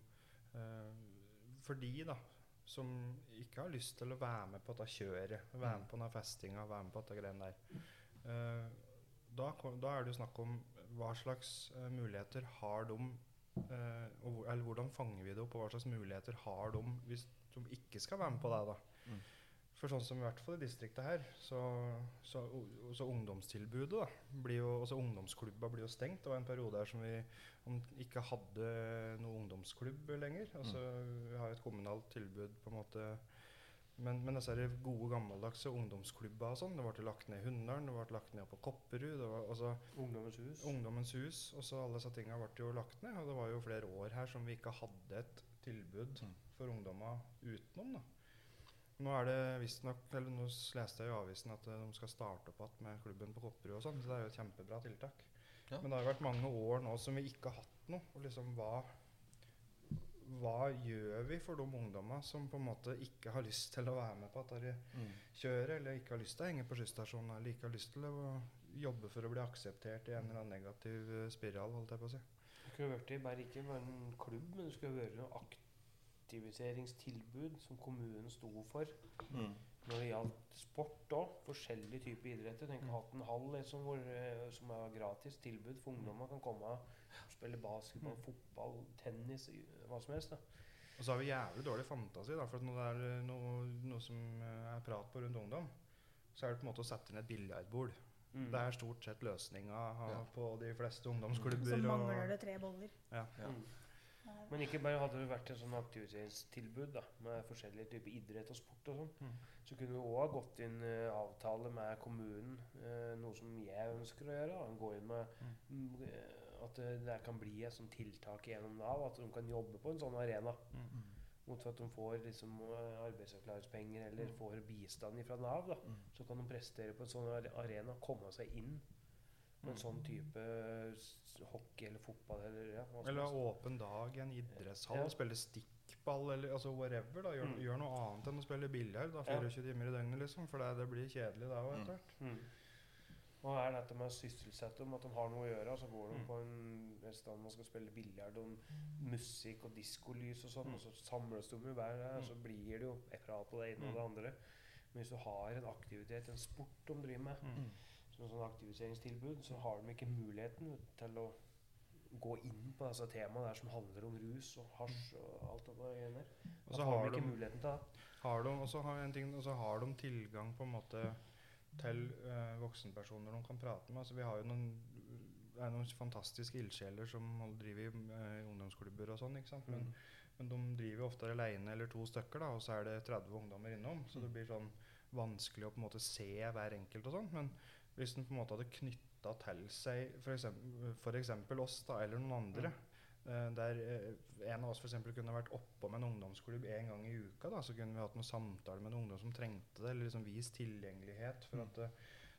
For de da, som ikke har lyst til å være med på dette kjøret, være med på denne festinga, være med på dette greiene der, eh, da, da er det jo snakk om hva slags eh, muligheter har de eh, Eller hvordan fanger vi det opp, og hva slags muligheter har de hvis de ikke skal være med på det? da? Mm. For sånn som i hvert fall i distriktet her, så, så, så ungdomstilbudet da, blir jo, altså ungdomsklubba blir jo stengt. Det var en periode her som vi ikke hadde noe ungdomsklubb lenger. Altså, Vi har jo et kommunalt tilbud på en måte men, men disse gode, gammeldagse ungdomsklubba og sånn, det ble lagt ned i Hunndalen, det ble lagt ned på Kopperud. det var altså Ungdommens hus. Ungdommens hus og så alle disse tinga ble jo lagt ned. Og det var jo flere år her som vi ikke hadde et tilbud Mm. for ungdomma utenom. da. Nå er det visstnok Eller nå leste jeg i avisen at eh, de skal starte opp igjen med klubben på Kopperud og sånn, så det er jo et kjempebra tiltak. Ja. Men det har jo vært mange år nå som vi ikke har hatt noe. Og liksom hva hva gjør vi for de ungdommene som på en måte ikke har lyst til å være med på at Mm. kjører, eller ikke har lyst til å henge på skysstasjonen, eller ikke har lyst til å jobbe for å bli akseptert i en eller annen negativ eh, spiral, holdt jeg på å si. Du skulle vært i bare ikke bare en klubb, men du skulle vært noe aktiviseringstilbud som kommunen sto for. Mm. Når det gjaldt sport òg, forskjellige typer idretter. Tenk hatt en hall liksom, hvor, eh, som er gratis tilbud for ungdommer. Kan komme og spille basketball, fotball, tennis, hva som helst. da. Og så har vi jævlig dårlig fantasi, da, for når det er eh, noe, noe som eh, er prat på rundt ungdom, så er det på en måte å sette ned et biljardbord. Mm. Det er stort sett løsninga Ja. på de fleste ungdomsklubber. så mangler det tre boller. Ja. Ja. Mm. Men ikke bare hadde det vært et sånn aktivitetstilbud da, med forskjellige typer idrett og sport og sånn, Mm. så kunne vi òg ha gått inn uh, avtale med kommunen, uh, noe som jeg ønsker å gjøre. Da. Gå inn med mm, eh, at det der kan bli et sånt tiltak gjennom Nav, at de kan jobbe på en sånn arena. Mm. Mot at de får liksom arbeidsavklaringspenger eller får bistand fra Nav. da. Mm. Så kan de prestere på en sånn arena, komme seg inn en sånn type hockey eller fotball eller ja, Eller åpen dag i en idrettshall, Ja. spille stikkball eller altså whatever. da, Gjør, Mm. gjør noe annet enn å spille biljard da, Ja. 24 timer i døgnet, liksom. For det, det blir kjedelig da òg, Mm. etter hvert. Mm. Og er dette med å sysselsette dem, at de har noe å gjøre. Så går de Mm. på en et sted man skal spille biljard om musikk og diskolys og sånn, Mm. og så samles de jo hver der, og så blir det jo prat på det ene og det andre. Men hvis du har en aktivitet, en sport de driver med, Mm. Som sånn aktiviseringstilbud, så har de ikke muligheten til å gå inn på disse temaene der som handler om rus og hasj og alt det der. Og så har de ikke muligheten til det. har de, og så har, en ting, og har de tilgang på en måte til uh, voksenpersoner de kan prate med. Altså, vi har jo noen, det er noen fantastiske ildsjeler som driver i uh, ungdomsklubber og sånn. Men, Mm. men de driver jo ofte alene eller to stykker, da, og så er det 30 ungdommer innom. Så det blir sånn vanskelig å på en måte se hver enkelt og sånn. Men hvis den på en måte hadde knytta til seg f.eks. oss da, eller noen andre eh, Der eh, en av oss for eksempel kunne vært oppom en ungdomsklubb en gang i uka. Da, så kunne vi hatt noen samtaler med en ungdom som trengte det, eller liksom vist tilgjengelighet. for at eh,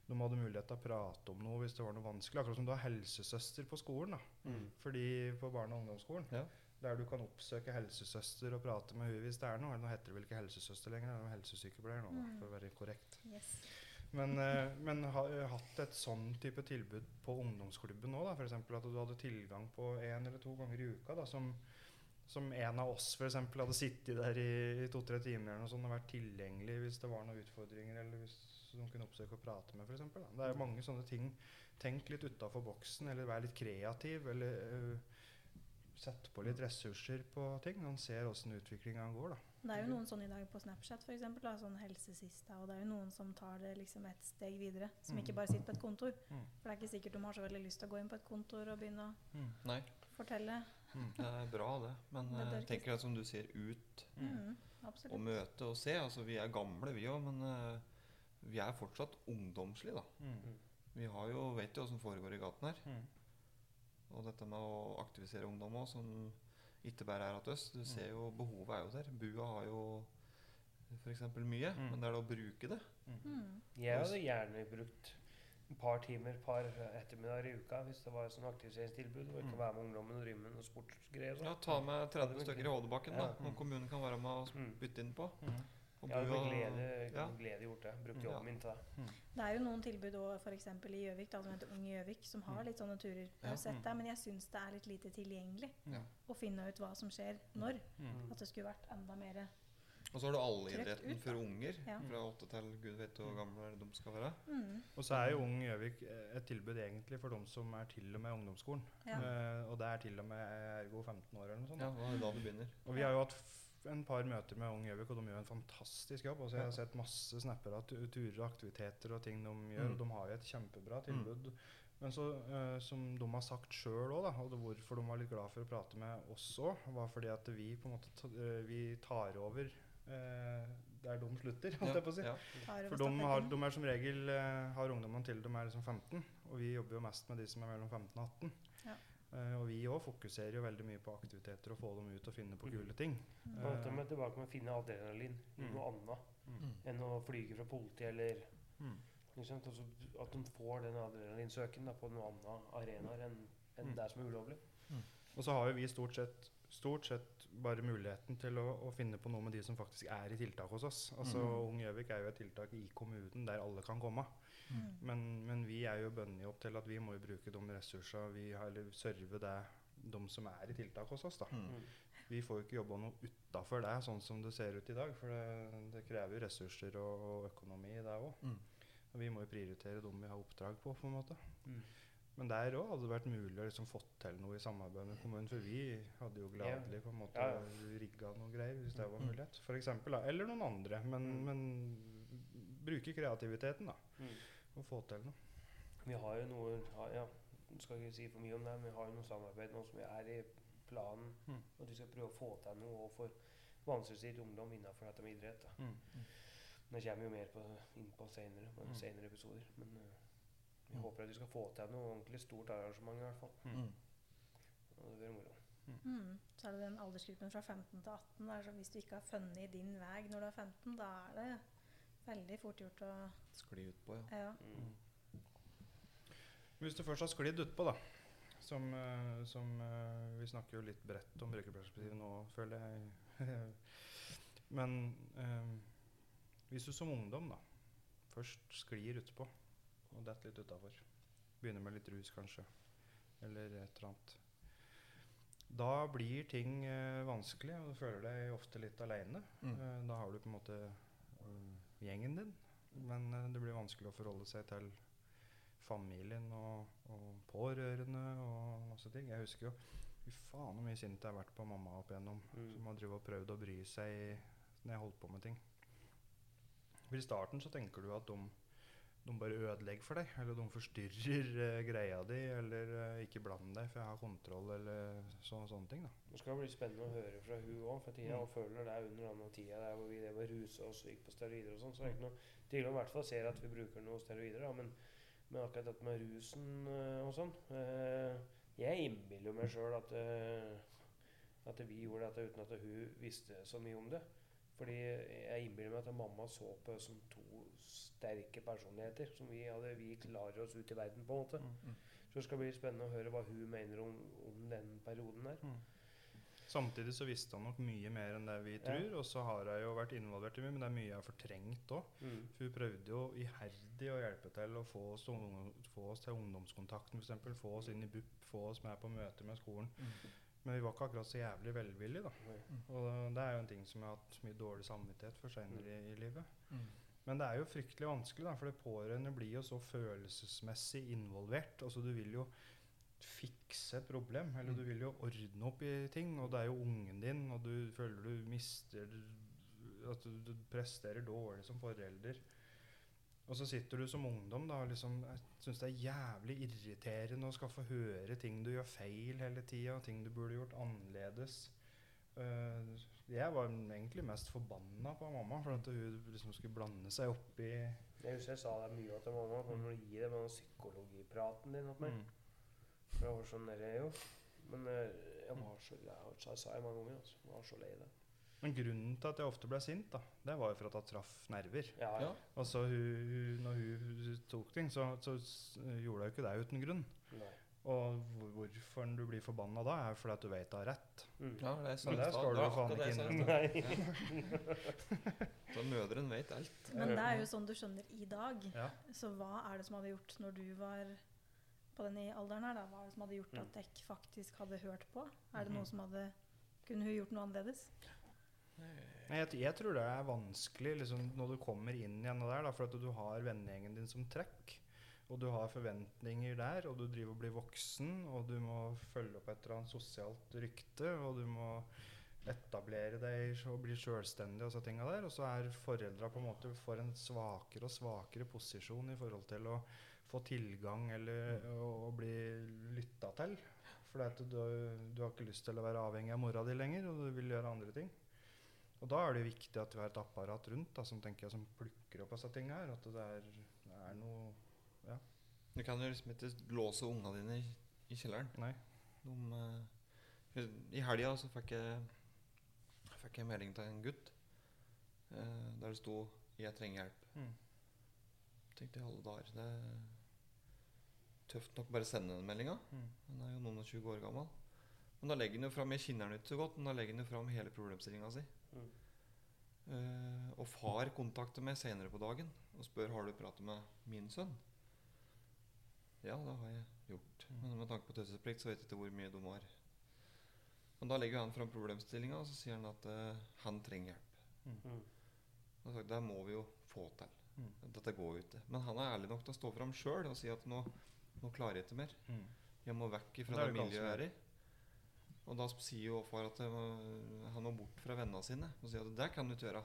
de hadde mulighet til å prate om noe hvis det var noe vanskelig. Akkurat som du har helsesøster på skolen. da. Mm. Fordi på barne- og ungdomsskolen. Ja. Der du kan oppsøke helsesøster og prate med henne hvis det er noe. Eller nå heter det vel ikke helsesøster lenger, det er helsesykepleier nå, da, Mm. for å være korrekt. Yes. Men, eh, men har eh, hatt et sånn type tilbud på ungdomsklubben nå, da, f.eks. at du hadde tilgang på én eller to ganger i uka, da, som, som en av oss for eksempel, hadde sittet der i, i to-tre timer eller noe sånt, og vært tilgjengelig hvis det var noen utfordringer, eller hvis noen kunne oppsøke og prate med, f.eks. Det er jo mange sånne ting. Tenk litt utafor boksen, eller vær litt kreativ, eller øh, sette på litt ressurser på ting. Man ser åssen utviklinga går, da. Det er jo noen sånn i dag på Snapchat, for eksempel, sånn helsesista, og det er jo noen som tar det liksom et steg videre. Som ikke bare sitter på et kontor. Mm. For det er ikke sikkert de har så veldig lyst til å gå inn på et kontor og begynne å Nei, fortelle. det er bra, det. Men Det jeg ikke- tenker at som du ser ut Mm, og møte og se. Altså, vi er gamle, vi òg, men uh, vi er fortsatt ungdomslige, da. Vi har jo, vet jo hva som foregår i gaten her. Mm. Og dette med å aktivisere ungdom òg, som ikke bare er hos oss. Du ser jo behovet er jo der. Bua har jo f.eks. mye, Mm. men det er det å bruke det. Mm. Jeg hadde gjerne brukt et par timer, par ettermiddager i uka hvis det var et sånt aktiviseringstilbud. Og ikke Mm. være med ungdommen og drive med noe sportsgreier. Ja, sånn. Ta med 30 stykker i Ja. da. Noen kommunen kan være med og Mm. bytte inn på. Mm. Og Jeg har med glede, ja. glede gjort det. Brukt Ja. jobben min til det. Det er jo noen tilbud òg, for eksempel i Gjøvik da, som heter Ung Gjøvik, som har litt sånne turer. Jeg har sett det, men jeg syns det er litt lite tilgjengelig Ja. å finne ut hva som skjer når. Mm. At det skulle vært enda mer Og så har du allidretten for unger. Ja. Fra åtte til gud vet hvor gamle de skal være. mm. Og så er jo Ung Gjøvik eh, et tilbud egentlig for dem som er til og med ungdomsskolen. Ja. Eh, og det er til og med ergo 15 år eller noe sånt. Ja, da det begynner. Og vi har jo hatt en par møter med Ung Gjøvik, og de gjør en fantastisk jobb. Altså, jeg har sett masse snapper av turer og aktiviteter og ting de gjør, Mm. og de har jo et kjempebra tilbud. Men så, uh, som de har sagt sjøl òg, og hvorfor de var litt glad for å prate med oss òg, var fordi at vi på en måte ta, eh, vi tar over uh, der de slutter, holdt jeg på å si. Ja. For de, har, de er som regel uh, har ungdommene til de er liksom 15, og vi jobber jo mest med de som er mellom 15 og 18. Eh, og vi òg fokuserer jo veldig mye på aktiviteter og få dem ut og finne på kule ting. Mm. Uh, dette med tilbake med å finne adrenalin i Mm. noe annet Mm. enn å flyge fra politiet eller Mm. Ikke sant? Altså, at de får den adrenalinsøken da, på noen annen arenaer enn enn Mm. det som er ulovlig. Og så har jo vi stort sett, stort sett bare muligheten til å, å finne på noe med de som faktisk er i tiltak hos oss. Altså Mm. Ung Gjøvik er jo et tiltak i kommunen der alle kan komme. Mm. Men, men vi er jo bundet opp til at vi må jo bruke de ressursene vi har, eller serve det de som er i tiltak hos oss. da. Mm. Vi får jo ikke jobba noe utafor det, sånn som det ser ut i dag. For det, det krever jo ressurser og, og økonomi, det òg. Mm. Og vi må jo prioritere dem vi har oppdrag på, på en måte. Mm. Men der òg hadde det vært mulig å liksom fått til noe i samarbeid med kommunen. For vi hadde jo gladelig på en måte Ja, ja. rigga noe greier hvis det var Mm. mulighet. For eksempel, da. Eller noen andre. Men, Mm. men bruke kreativiteten, da. Mm. Og få til noe. Vi har jo noe har, ja, skal ikke si for mye om det, men vi har jo noe samarbeid nå som vi er i planen. Mm. At vi skal prøve å få til noe for vanskeligstilt ungdom innenfor dette med idrett. Da. Mm. Det kommer jo mer på, inn på senere, på Mm. senere episoder. Men uh, vi Mm. håper at vi skal få til noe ordentlig stort arrangement i hvert fall. Mm. Og det blir moro. Mm. Så er det den aldersgruppen fra 15 til 18. Der, så hvis du ikke har funnet din vei når du er 15, da er det veldig fort gjort å Skli utpå, ja. Ja. Mm. Hvis du først har sklidd utpå, da som, eh, som eh, Vi snakker jo litt bredt om brukerperspektivet nå, føler jeg. Men eh, hvis du som ungdom da først sklir utpå og detter litt utafor, begynner med litt rus kanskje, eller et eller annet Da blir ting uh, vanskelig, og du føler deg ofte litt aleine. Mm. Uh, da har du på en måte gjengen din, men eh, det blir vanskelig å forholde seg til familien og, og pårørende og masse ting. Jeg husker jo Fy faen hvor mye sint jeg har vært på mamma opp igjennom, Mm. som har og prøvd å bry seg når jeg holdt på med ting. For I starten så tenker du at de, de bare ødelegger for deg, eller de forstyrrer uh, greia di, eller uh, ikke bland deg, for jeg har kontroll, eller så, sånne ting. da. Det skal bli spennende å høre fra hun òg, for tida, Mm. og føler det er under denne tida der hvor vi det var rusa og gikk på steroider og sånn. Så det er ikke noe tvil om i hvert fall ser at vi bruker noe steroider, da, men, men akkurat dette med rusen eh, og sånn eh, Jeg innbiller meg sjøl at, eh, at vi gjorde dette uten at hun visste så mye om det. Fordi jeg innbiller meg at mamma så på oss som to sterke personligheter som vi hadde vi klarer oss ut i verden på. en måte. Mm. Så det skal bli spennende å høre hva hun mener om, om den perioden der. Samtidig så visste han nok mye mer enn det vi Ja. tror, og så har jeg jo vært involvert i mye, men det er mye jeg har fortrengt òg. Mm. For hun prøvde jo iherdig å hjelpe til å få oss, til ungdom, få oss til ungdomskontakten f.eks. Få oss inn i BUP, få oss med på møter med skolen. Men vi var ikke akkurat så jævlig velvillige, da. Mm. Og det er jo en ting som jeg har hatt mye dårlig samvittighet for seinere i, i livet. Mm. Men det er jo fryktelig vanskelig, da, for det pårørende blir jo så følelsesmessig involvert. Altså Du vil jo fikse et problem, eller du vil jo ordne opp i ting. Og det er jo ungen din, og du føler du mister At du, du presterer dårlig som forelder. Og så sitter du som ungdom da, og liksom, syns det er jævlig irriterende å skal få høre ting du gjør feil hele tida, ting du burde gjort annerledes. Eh, jeg var egentlig mest forbanna på mamma for at hun liksom skulle blande seg opp i Jeg husker jeg sa det mye til mamma. for Når Gi deg den psykologipraten din mm. For jeg var så nede, jo. Men eh, jeg var så lei Jeg sa jeg mange ganger. Altså. Jeg var så lei det. Men grunnen til at jeg ofte ble sint, da, det var jo for at jeg traff nerver. Ja, ja. Og Altså, hun, hun, når hun tok ting, så, så gjorde hun ikke det uten grunn. Nei. Og hvorfor du blir forbanna da, er fordi at du vet du har rett. Mm. Ja, det er Men det skal du jo faen ikke inn sa i innrømme. Så mødrene vet alt. Men det er jo sånn du skjønner i dag. Ja. Så hva er det som hadde gjort når du var på den i alderen her, da? Hva er det som hadde gjort at dere faktisk hadde hørt på? Er det noe som hadde Kunne hun gjort noe annerledes? Nei, Jeg, jeg tror det er vanskelig liksom, når du kommer inn igjen der, da, for at du har vennegjengen din som trekk. Og du har forventninger der, og du driver og blir voksen, og du må følge opp et eller annet sosialt rykte, og du må etablere deg og bli sjølstendig og så tinga der. Og så er foreldra på en måte får en svakere og svakere posisjon i forhold til å få tilgang eller å, å bli lytta til. For du, du har ikke lyst til å være avhengig av mora di lenger, og du vil gjøre andre ting. Og da er det viktig at vi har et apparat rundt da, som jeg, som plukker opp disse tinga her. At det er, det er noe. Du kan jo liksom ikke låse ungene dine i, i kjelleren. Nei. De, uh, I helga så fikk jeg, fikk jeg melding til en gutt uh, der det sto 'Jeg trenger hjelp'. Mm. tenkte jeg alle dager. Det er tøft nok bare å sende den meldinga. Mm. Han er jo noen og 20 år gammel. Men da legger han jo fram Jeg kjenner han ikke så godt, men da legger han jo fram hele problemstillinga si. Mm. Uh, og far kontakter meg senere på dagen og spør har du pratet med min sønn. Ja, det har jeg gjort. Mm. Men med tanke på taushetsplikt så vet jeg ikke hvor mye de har. Men da legger han fram problemstillinga, og så sier han at uh, han trenger hjelp. Mm. Og jeg har sagt, Det må vi jo få til. Mm. Dette går jo ikke. Men han er ærlig nok til å stå fram sjøl og si at nå, nå klarer jeg ikke mer. Mm. Jeg må vekk fra det det miljøet jeg er i. Og da sier jo far at uh, han må bort fra vennene sine. Og sier at det kan du ikke gjøre.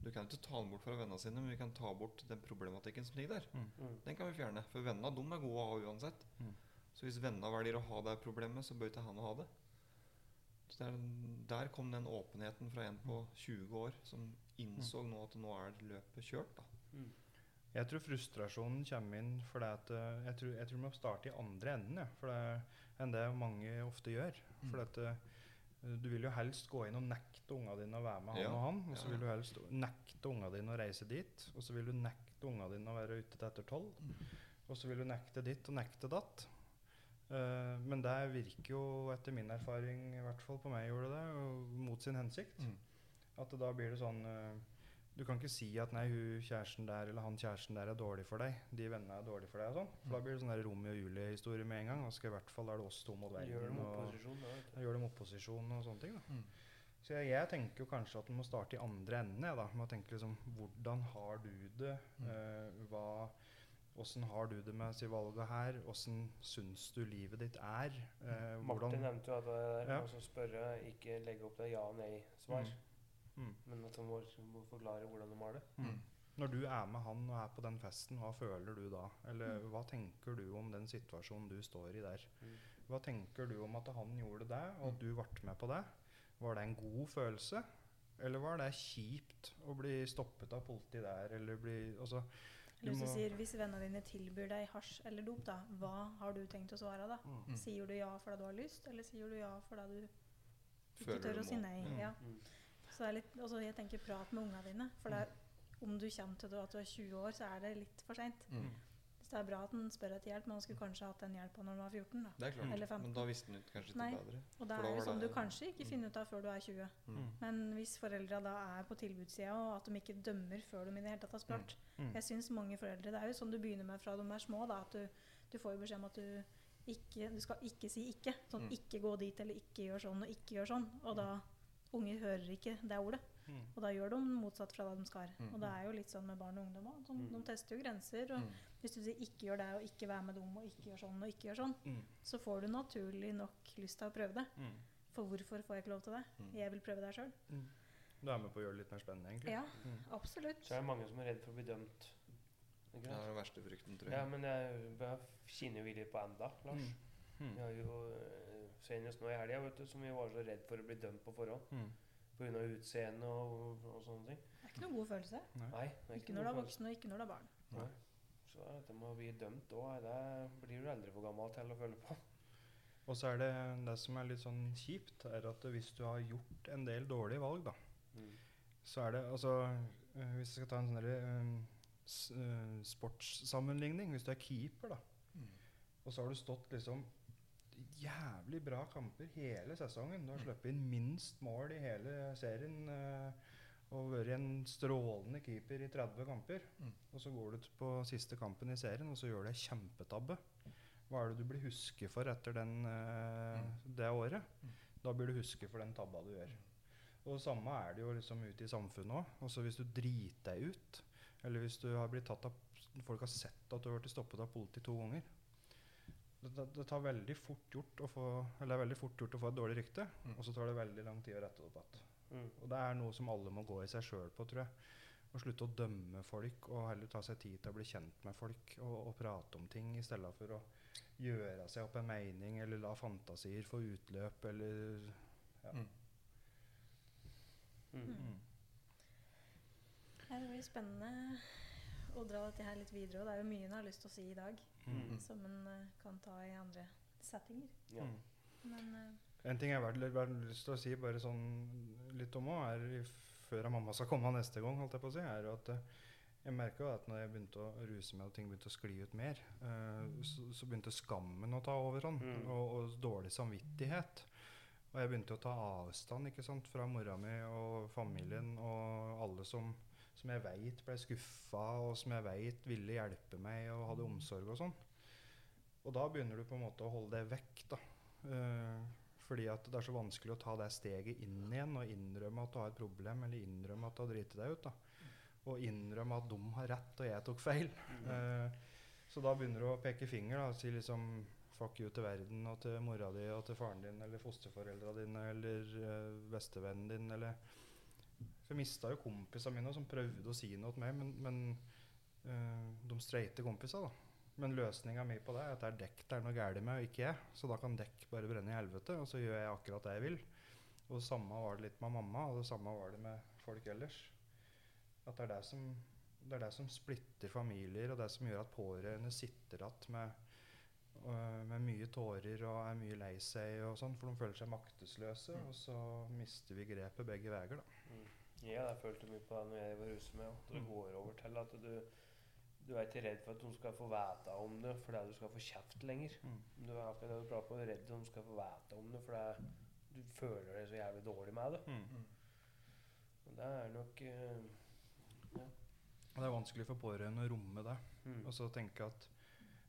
Du kan ikke ta den bort fra vennene sine, men vi kan ta bort den problematikken som ligger der. Mm. Den kan vi fjerne. For vennene de er gode å ha uansett. Mm. Så hvis vennene velger å ha det problemet, så bør ikke han ha det. Så det er, Der kom den åpenheten fra en på 20 år som innså nå at nå er løpet kjørt. da. Mm. Jeg tror frustrasjonen kommer inn fordi at eh, Jeg tror, jeg tror vi må starte i andre enden ja, for det, enn det mange ofte gjør. Mm. For at eh, du vil jo helst gå inn og nekte unga dine å være med han Ja, og han. Og så vil du helst nekte unga dine å reise dit. Og så vil du nekte unga dine å være ute til etter tolv. Og så vil du nekte ditt og nekte datt. Uh, men det virker jo, etter min erfaring, i hvert fall på meg gjorde det, mot sin hensikt. Mm. At da blir det sånn eh, Du kan ikke si at nei, hun kjæresten der eller han kjæresten der er dårlig for deg. De vennene er dårlige for deg og sånn. For da blir det sånn der Romeo og Julie-historie med en gang. Og skal i hvert fall er det oss to mot verden. Gjør dem og- opposisjon, da. gjør dem opposisjon og sånne ting. da. Mm. Så jeg, jeg tenker jo kanskje at man må starte i andre enden. Jeg, da, med å tenke liksom, Hvordan har du det? Mm. Uh, hva, hvordan har du det med si, valget her? Hvordan syns du livet ditt er? Uh, Martin nevnte jo at det er Ja. som spørre, ikke legge opp det ja-nei-svar. Mm. Men at han må, må forklare hvordan de har det. Mm. Når du er med han og er på den festen, hva føler du da? Eller hva tenker du om den situasjonen du står i der? Mm. Hva tenker du om at han gjorde det, og at du ble med på det? Var det en god følelse? Eller var det kjipt å bli stoppet av politiet der, eller bli altså, Eller hvis du må- sier hvis vennene dine tilbyr deg hasj eller dop, da, hva har du tenkt å svare da? Mm. Sier du ja fordi du har lyst, eller sier du ja fordi du ikke Føler tør du å si nei? Mm. Ja. Mm. Så det er litt, altså jeg tenker prat med ungene dine. For det er, om du kommer til det at du er 20 år, så er det litt for seint. Mm. Så det er bra at en spør etter hjelp, men han skulle kanskje hatt den hjelpa når han var 14. da. Det er klart. Eller 15. Men da visste han kanskje ikke Nei. bedre. Og det er jo sånn du kanskje ikke finner ut av før du er 20. Mm. Men hvis foreldra da er på tilbudssida, og at de ikke dømmer før de i det hele tatt har spurt Mm. Jeg syns mange foreldre Det er jo sånn du begynner med fra de er små, da, at du, du får jo beskjed om at du ikke Du skal ikke si ikke. Sånn Mm. ikke gå dit, eller ikke gjør sånn, og ikke gjør sånn. Og da Unger hører ikke det ordet. Mm. Og da gjør de motsatt fra det de skal. Mm. Og det er jo litt sånn med barn og ungdom òg. Mm. De tester jo grenser. Og Mm. hvis du sier 'ikke gjør det', og 'ikke vær med dem', og 'ikke gjør sånn', og 'ikke gjør sånn', Mm. så får du naturlig nok lyst til å prøve det. Mm. For hvorfor får jeg ikke lov til det? Mm. Jeg vil prøve det sjøl. Du er med på å gjøre det litt mer spennende, egentlig? Ja, Mm. absolutt. Så er det mange som er redd for å bli dømt. Ikke Det er den verste frykten, tror jeg. Ja, men jeg jeg kjenner vi litt på enda, Lars. Mm. Vi har jo senest nå i helga, som vi var så redd for å bli dømt på forhånd. Mm. Pga. utseende og, og sånne ting. Det er ikke noen god følelse. Nei, Nei ikke, Ikke når du er voksen, og ikke når du er barn. Nei. Så dette med å bli dømt òg, det blir du aldri for gammel til å føle på. Og så er det det som er litt sånn kjipt, er at hvis du har gjort en del dårlige valg, da, Mm. så er det altså øh, Hvis jeg skal ta en sånn øh, sportssammenligning Hvis du er keeper, da, Mm. og så har du stått liksom jævlig bra kamper hele sesongen. Du har sluppet inn minst mål i hele serien. Uh, og vært en strålende keeper i 30 kamper. Mm. Og så går du på siste kampen i serien, og så gjør du ei kjempetabbe. Hva er det du blir husket for etter den, øh, det året? Mm. Da blir du husket for den tabba du gjør. Og samme er det jo liksom ute i samfunnet òg. Altså hvis du driter deg ut, eller hvis du har blitt tatt av Folk har sett at du har blitt stoppet av politiet to ganger. Det, det, tar veldig fort gjort å få Eller det er veldig fort gjort å få et dårlig rykte, Mm. og så tar det veldig lang tid å rette det opp igjen. Mm. Og det er noe som alle må gå i seg sjøl på, tror jeg. Å slutte å dømme folk, og heller ta seg tid til å bli kjent med folk og, og prate om ting, i stedet for å gjøre seg opp en mening eller la fantasier få utløp eller ja. Mm. Mm. Mm. Det blir spennende å dra dette her litt videre. Og det er jo mye en har lyst til å si i dag, Mm. som en uh, kan ta i andre settinger. Ja. Mm. Men uh, En ting jeg har lyst til å si bare sånn litt om òg, er før mamma skal komme neste gang, holdt jeg på å si, er jo at uh, Jeg merka at når jeg begynte å ruse meg og ting begynte å skli ut mer, uh, så, så begynte skammen å ta overhånd, Mm. og, og dårlig samvittighet. Og jeg begynte å ta avstand ikke sant, fra mora mi og familien og alle som, som jeg veit ble skuffa, og som jeg veit ville hjelpe meg og hadde omsorg og sånn. Og da begynner du på en måte å holde det vekk, da. Uh, fordi at det er så vanskelig å ta det steget inn igjen og innrømme at du har et problem, eller innrømme at du har driti deg ut. da. Og innrømme at de har rett og jeg tok feil. Uh, så da begynner du å peke finger da, og si liksom fuck you til verden og til mora di og til faren din eller fosterforeldra dine eller eh, bestevennen din eller For jeg mista jo kompisene mine som prøvde å si noe til meg, men, men eh, de streite kompisene, da. Men løsninga mi på det er at det er dekk det er noe galt med, og ikke jeg. Så da kan dekk bare brenne i helvete, og så gjør jeg akkurat det jeg vil. Og det samme var det litt med mamma, og det samme var det med folk ellers. At det er det som, det er det som splitter familier, og det som gjør at pårørende sitter igjen med, øh, med mye tårer og er mye lei seg og sånn, for de føler seg maktesløse, og så mister vi grepet begge veier, da. Ja, jeg følte mye på det når jeg var ruset med. At det Mm. går over til at du du er ikke redd for at de skal få vite om det fordi du skal få kjeft lenger. Mm. Du er akkurat det du prater på, redd de skal få vite om det fordi du føler deg så jævlig dårlig med det. Mm. Og det er nok uh, ja. det er vanskelig for pårørende å romme det. mm. Og så tenke at,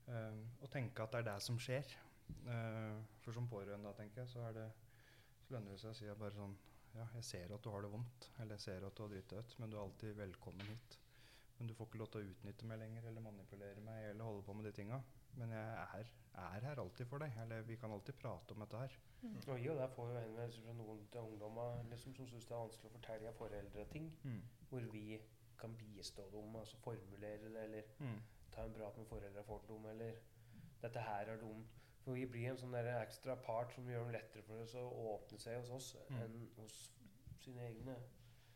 uh, å tenke at det er det som skjer. Uh, for som pårørende da, tenker jeg, så, er det, så lønner det seg å si bare sånn Ja, jeg ser at du har det vondt, eller jeg ser at du har dritt deg ut, men du er alltid velkommen hit. Men du får ikke lov til å utnytte meg lenger, eller manipulere meg, eller holde på med de tinga. Men jeg er, er her alltid for deg. Eller vi kan alltid prate om dette her. Og i og der får jo henvendelser fra noen til ungdommer liksom, som syns det er vanskelig å fortelle foreldre ting. Hvor vi kan bistå dem, altså formulere det, eller Mm. ta en prat med foreldra for dem, eller dette her er de For vi blir en sånn der ekstra part som gjør det lettere for oss å åpne seg hos oss Mm. enn hos sine egne.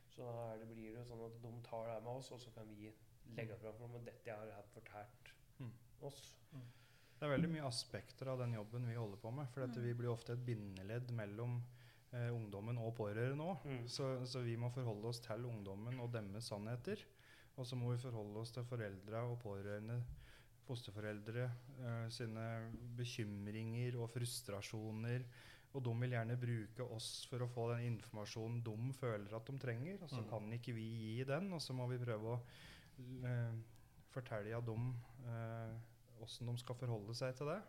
Så da er det, blir det jo sånn at de tar det med oss, og så kan vi legge det fram for dem. at dette har jeg fortalt Mm. oss. Det er veldig mye aspekter av den jobben vi holder på med. For dette, vi blir ofte et bindeledd mellom eh, ungdommen og pårørende òg. Mm. Så, så vi må forholde oss til ungdommen og deres sannheter. Og så må vi forholde oss til foreldra og pårørende, fosterforeldre, eh, sine bekymringer og frustrasjoner. Og de vil gjerne bruke oss for å få den informasjonen de føler at de trenger. Og så Mm. kan ikke vi gi den, og så må vi prøve å eh, fortelle dem åssen de skal forholde seg til det.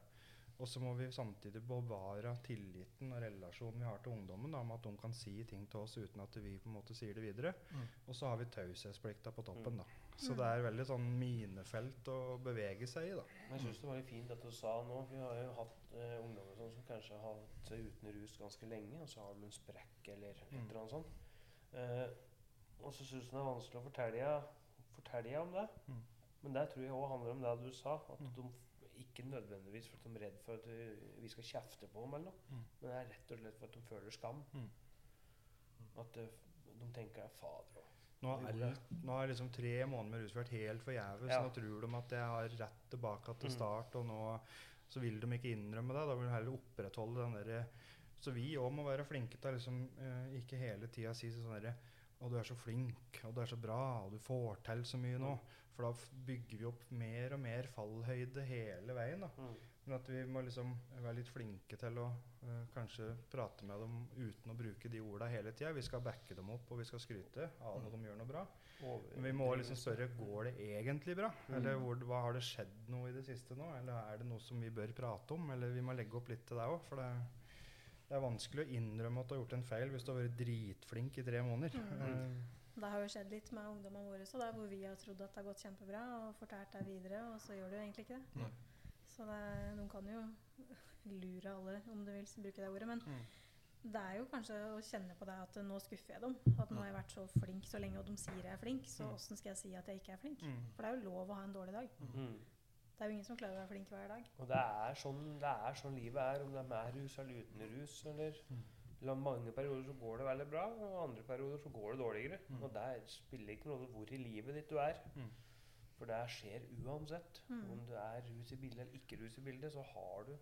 Og så må vi samtidig bevare tilliten og relasjonen vi har til ungdommen, da, med at de kan si ting til oss uten at vi på en måte sier det videre. Mm. Og så har vi taushetsplikta på toppen. Mm. da. Så det er veldig sånn minefelt å bevege seg i. da. Men jeg syns det var litt fint at du sa nå. for Vi har jo hatt eh, ungdommer sånn som kanskje har hatt seg uten rus ganske lenge, og så har de en sprekk eller et Mm. eller annet sånt. Eh, og så syns jeg det er vanskelig å fortelle, fortelle om det. Mm. Men det tror jeg òg handler om det du sa. At Mm. de ikke nødvendigvis for at de er redd for at eh, vi skal kjefte på dem, eller noe. Mm. men det er rett og slett for at de føler skam. Mm. At de, de tenker fader òg. Nå har, liksom tre måneder med rusført helt forgjeves. Ja. Nå tror de at jeg har rett tilbake til Mm. start, og nå så vil de ikke innrømme det. Da vil de heller opprettholde den derre Så vi òg må være flinke til å liksom, eh, ikke hele tida si sånn derre Å, du er så flink, og du er så bra, og du får til så mye nå. For da bygger vi opp mer og mer fallhøyde hele veien. da. Mm. Men at vi må liksom være litt flinke til å uh, kanskje prate med dem uten å bruke de orda hele tida. Vi skal backe dem opp, og vi skal skryte av når de gjør noe bra. Men vi må liksom spørre går det egentlig bra. Mm. Eller hvor, hva har det skjedd noe i det siste nå? Eller er det noe som vi bør prate om? Eller vi må legge opp litt til deg òg. For det, det er vanskelig å innrømme at du har gjort en feil hvis du har vært dritflink i tre måneder. Mm. Det har jo skjedd litt med ungdommene våre så hvor vi har trodd at det har gått kjempebra, og fortalt det videre, og så gjør det jo egentlig ikke det. Nei. Så det, noen kan jo lure alle, om du vil bruke det ordet. Men Mm. det er jo kanskje å kjenne på det at nå skuffer jeg dem. At nå har jeg vært så flink så lenge, og de sier jeg er flink, så Mm. åssen skal jeg si at jeg ikke er flink? Mm. For det er jo lov å ha en dårlig dag. Mm. Det er jo ingen som klarer å være flink hver dag. Og det er sånn, det er sånn livet er, om det er med rus eller uten rus. Eller, eller mange perioder så går det veldig bra, og andre perioder så går det dårligere. Mm. Og det spiller ikke noe hvor i livet ditt du er. Mm. For det skjer uansett. Mm. Om du er rus i bildet eller ikke rus i bildet, så har du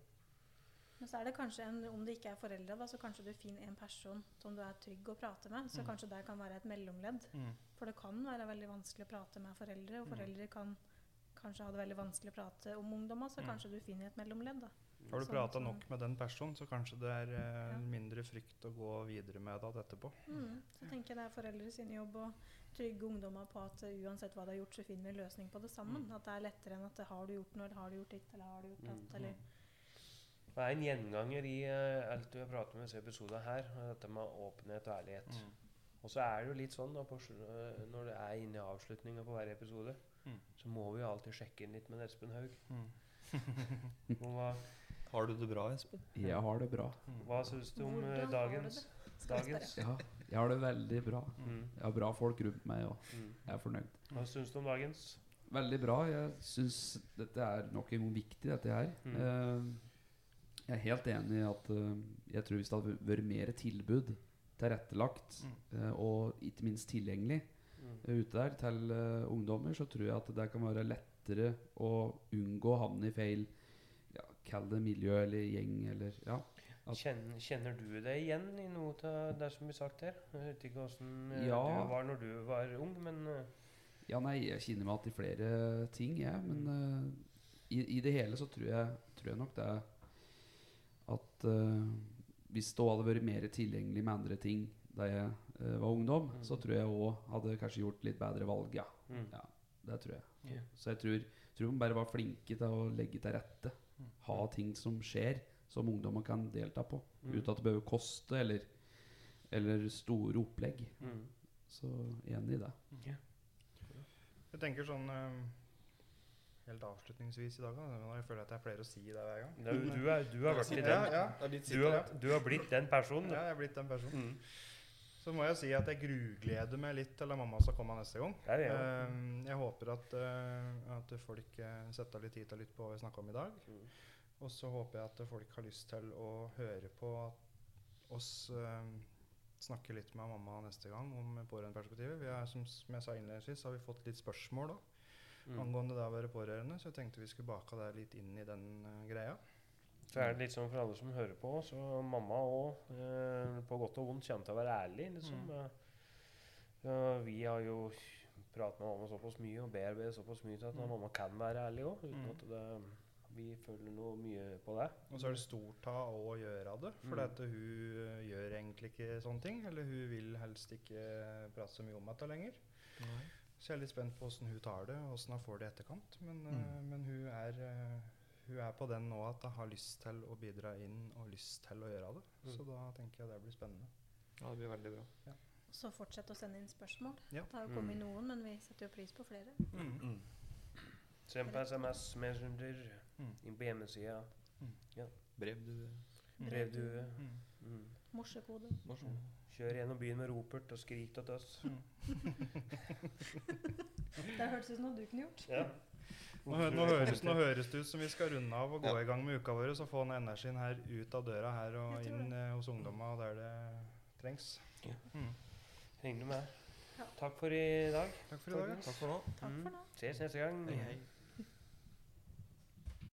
Men så er det kanskje en, om det ikke er foreldre, da, så kanskje du finner en person som du er trygg å prate med. Så Mm. kanskje det kan være et mellomledd. Mm. For det kan være veldig vanskelig å prate med foreldre, og Mm. foreldre kan kanskje har det veldig vanskelig å prate om ungdommer, så Mm. kanskje du finner et mellomledd. da. Har du Sånn prata nok med den personen, så kanskje det er eh, mindre frykt å gå videre med det etterpå. Mm. Så tenker jeg det er foreldre sin jobb å trygge ungdommer på at uh, uansett hva de har gjort, så finner vi en løsning på det sammen. Mm. At det er lettere enn at det har du gjort eller har du gjort ditt, eller har du gjort datt, Mm. eller Det er en gjenganger i uh, alt du har pratet om i disse episodene her, er dette med åpenhet og ærlighet. Mm. Og så er det jo litt sånn da, på, når det er inne i avslutninga på hver episode, Mm. så må vi jo alltid sjekke inn litt med Espen Haug. Mm. Hva, Har du det bra, Espen? Jeg har det bra. hva syns du om Hvordan du dagens? det? Dagens? Ja, jeg har det veldig bra. Mm. Jeg har bra folk rundt meg, og Mm. jeg er fornøyd. Hva syns du om dagens? Veldig bra. Jeg syns dette er nok en gang viktig, dette her. Mm. Eh, jeg er helt enig i at eh, jeg tror hvis det hadde vært mer tilbud tilrettelagt, mm. og ikke minst tilgjengelig Mm. eh, ute der til uh, ungdommer, så tror jeg at det kan være lettere å unngå å havne i feil ja, Kall det miljø eller gjeng eller ja. Kjenner, kjenner du det igjen i noe av det som blir sagt her? Jeg vet ikke åssen øh, Ja. du var når du var ung, men uh. Ja, nei, jeg kjenner meg igjen i flere ting, jeg. Men uh, i, i det hele så tror jeg, tror jeg nok det at eh, hvis det hadde vært mer tilgjengelig med andre ting da jeg eh, var ungdom, Mm. så tror jeg òg hadde kanskje gjort litt bedre valg, ja. mm. ja det tror jeg. Yeah. Så jeg tror, tror man bare var flinke til å legge til rette. Ha ting som skjer, som ungdommer kan delta på. Mm. Uten at det behøver koste eller, eller store opplegg. Mm. Så enig i det. Jeg tenker sånn um Helt avslutningsvis i dag, da. Jeg føler at jeg pleier å si det hver gang. Er Du, er, du har vært i Ja, ja. Du har, du har blitt den personen. Ja, jeg er blitt den personen. Mm. Så må jeg si at jeg grugleder meg litt til at mamma skal komme neste gang. Er ja. Eh, jeg håper at, eh, at folk uh, setter litt tid til å lytte på hva vi snakka om i dag. Mm. Og så håper jeg at folk har lyst til å høre på oss eh, snakke litt med mamma neste gang om pårørendeperspektivet. Vi er, som, som jeg sa innledningsvis, har vi fått litt spørsmål da, Mm. angående det å være pårørende, så jeg tenkte vi skulle baka det litt inn i den eh, greia. Så er det litt sånn for alle som hører på, så mamma òg, eh, på godt og vondt, kommer til å være ærlig. liksom. Mm. Uh, vi har jo pratet med mamma såpass mye og bearbeidet såpass mye til at Mm. mamma kan være ærlig òg, uten Mm. at det, vi føler noe mye på det. Og så er det stort av å gjøre det, for Mm. at hun eh, gjør egentlig ikke sånne ting. Eller hun vil helst ikke prate så mye om dette lenger. Så jeg er litt spent på åssen hun tar det, og åssen hun får det i etterkant. Men, eh, men hun, er, eh, hun er på den nå at hun har lyst til å bidra inn og lyst til å gjøre det. Mm. Så da tenker jeg det blir spennende. Ja, det blir veldig bra. Så fortsett å sende inn spørsmål. Ja. Det har jo kommet noen, men vi setter jo pris på flere. Mm. Send på SMS, Messenger, Mm. inn på hjemmesida. Brevdue. Brevdue. Mm. Mm. Morsekode. Morsomt. Kjør gjennom byen med ropert og skrik til oss. Det hørtes ut som noe du kunne gjort. Ja. Nå, hø- nå, høres, nå høres det ut som vi skal runde av og gå Ja. i gang med uka vår og få den energien her ut av døra her og inn eh, hos ungdomma der det trengs. Ja. Mm. Regner med. Ja. Takk for i dag. Takk for i dag. Takk for nå. Takk Mm. for nå. Ses neste gang. Hei, hei.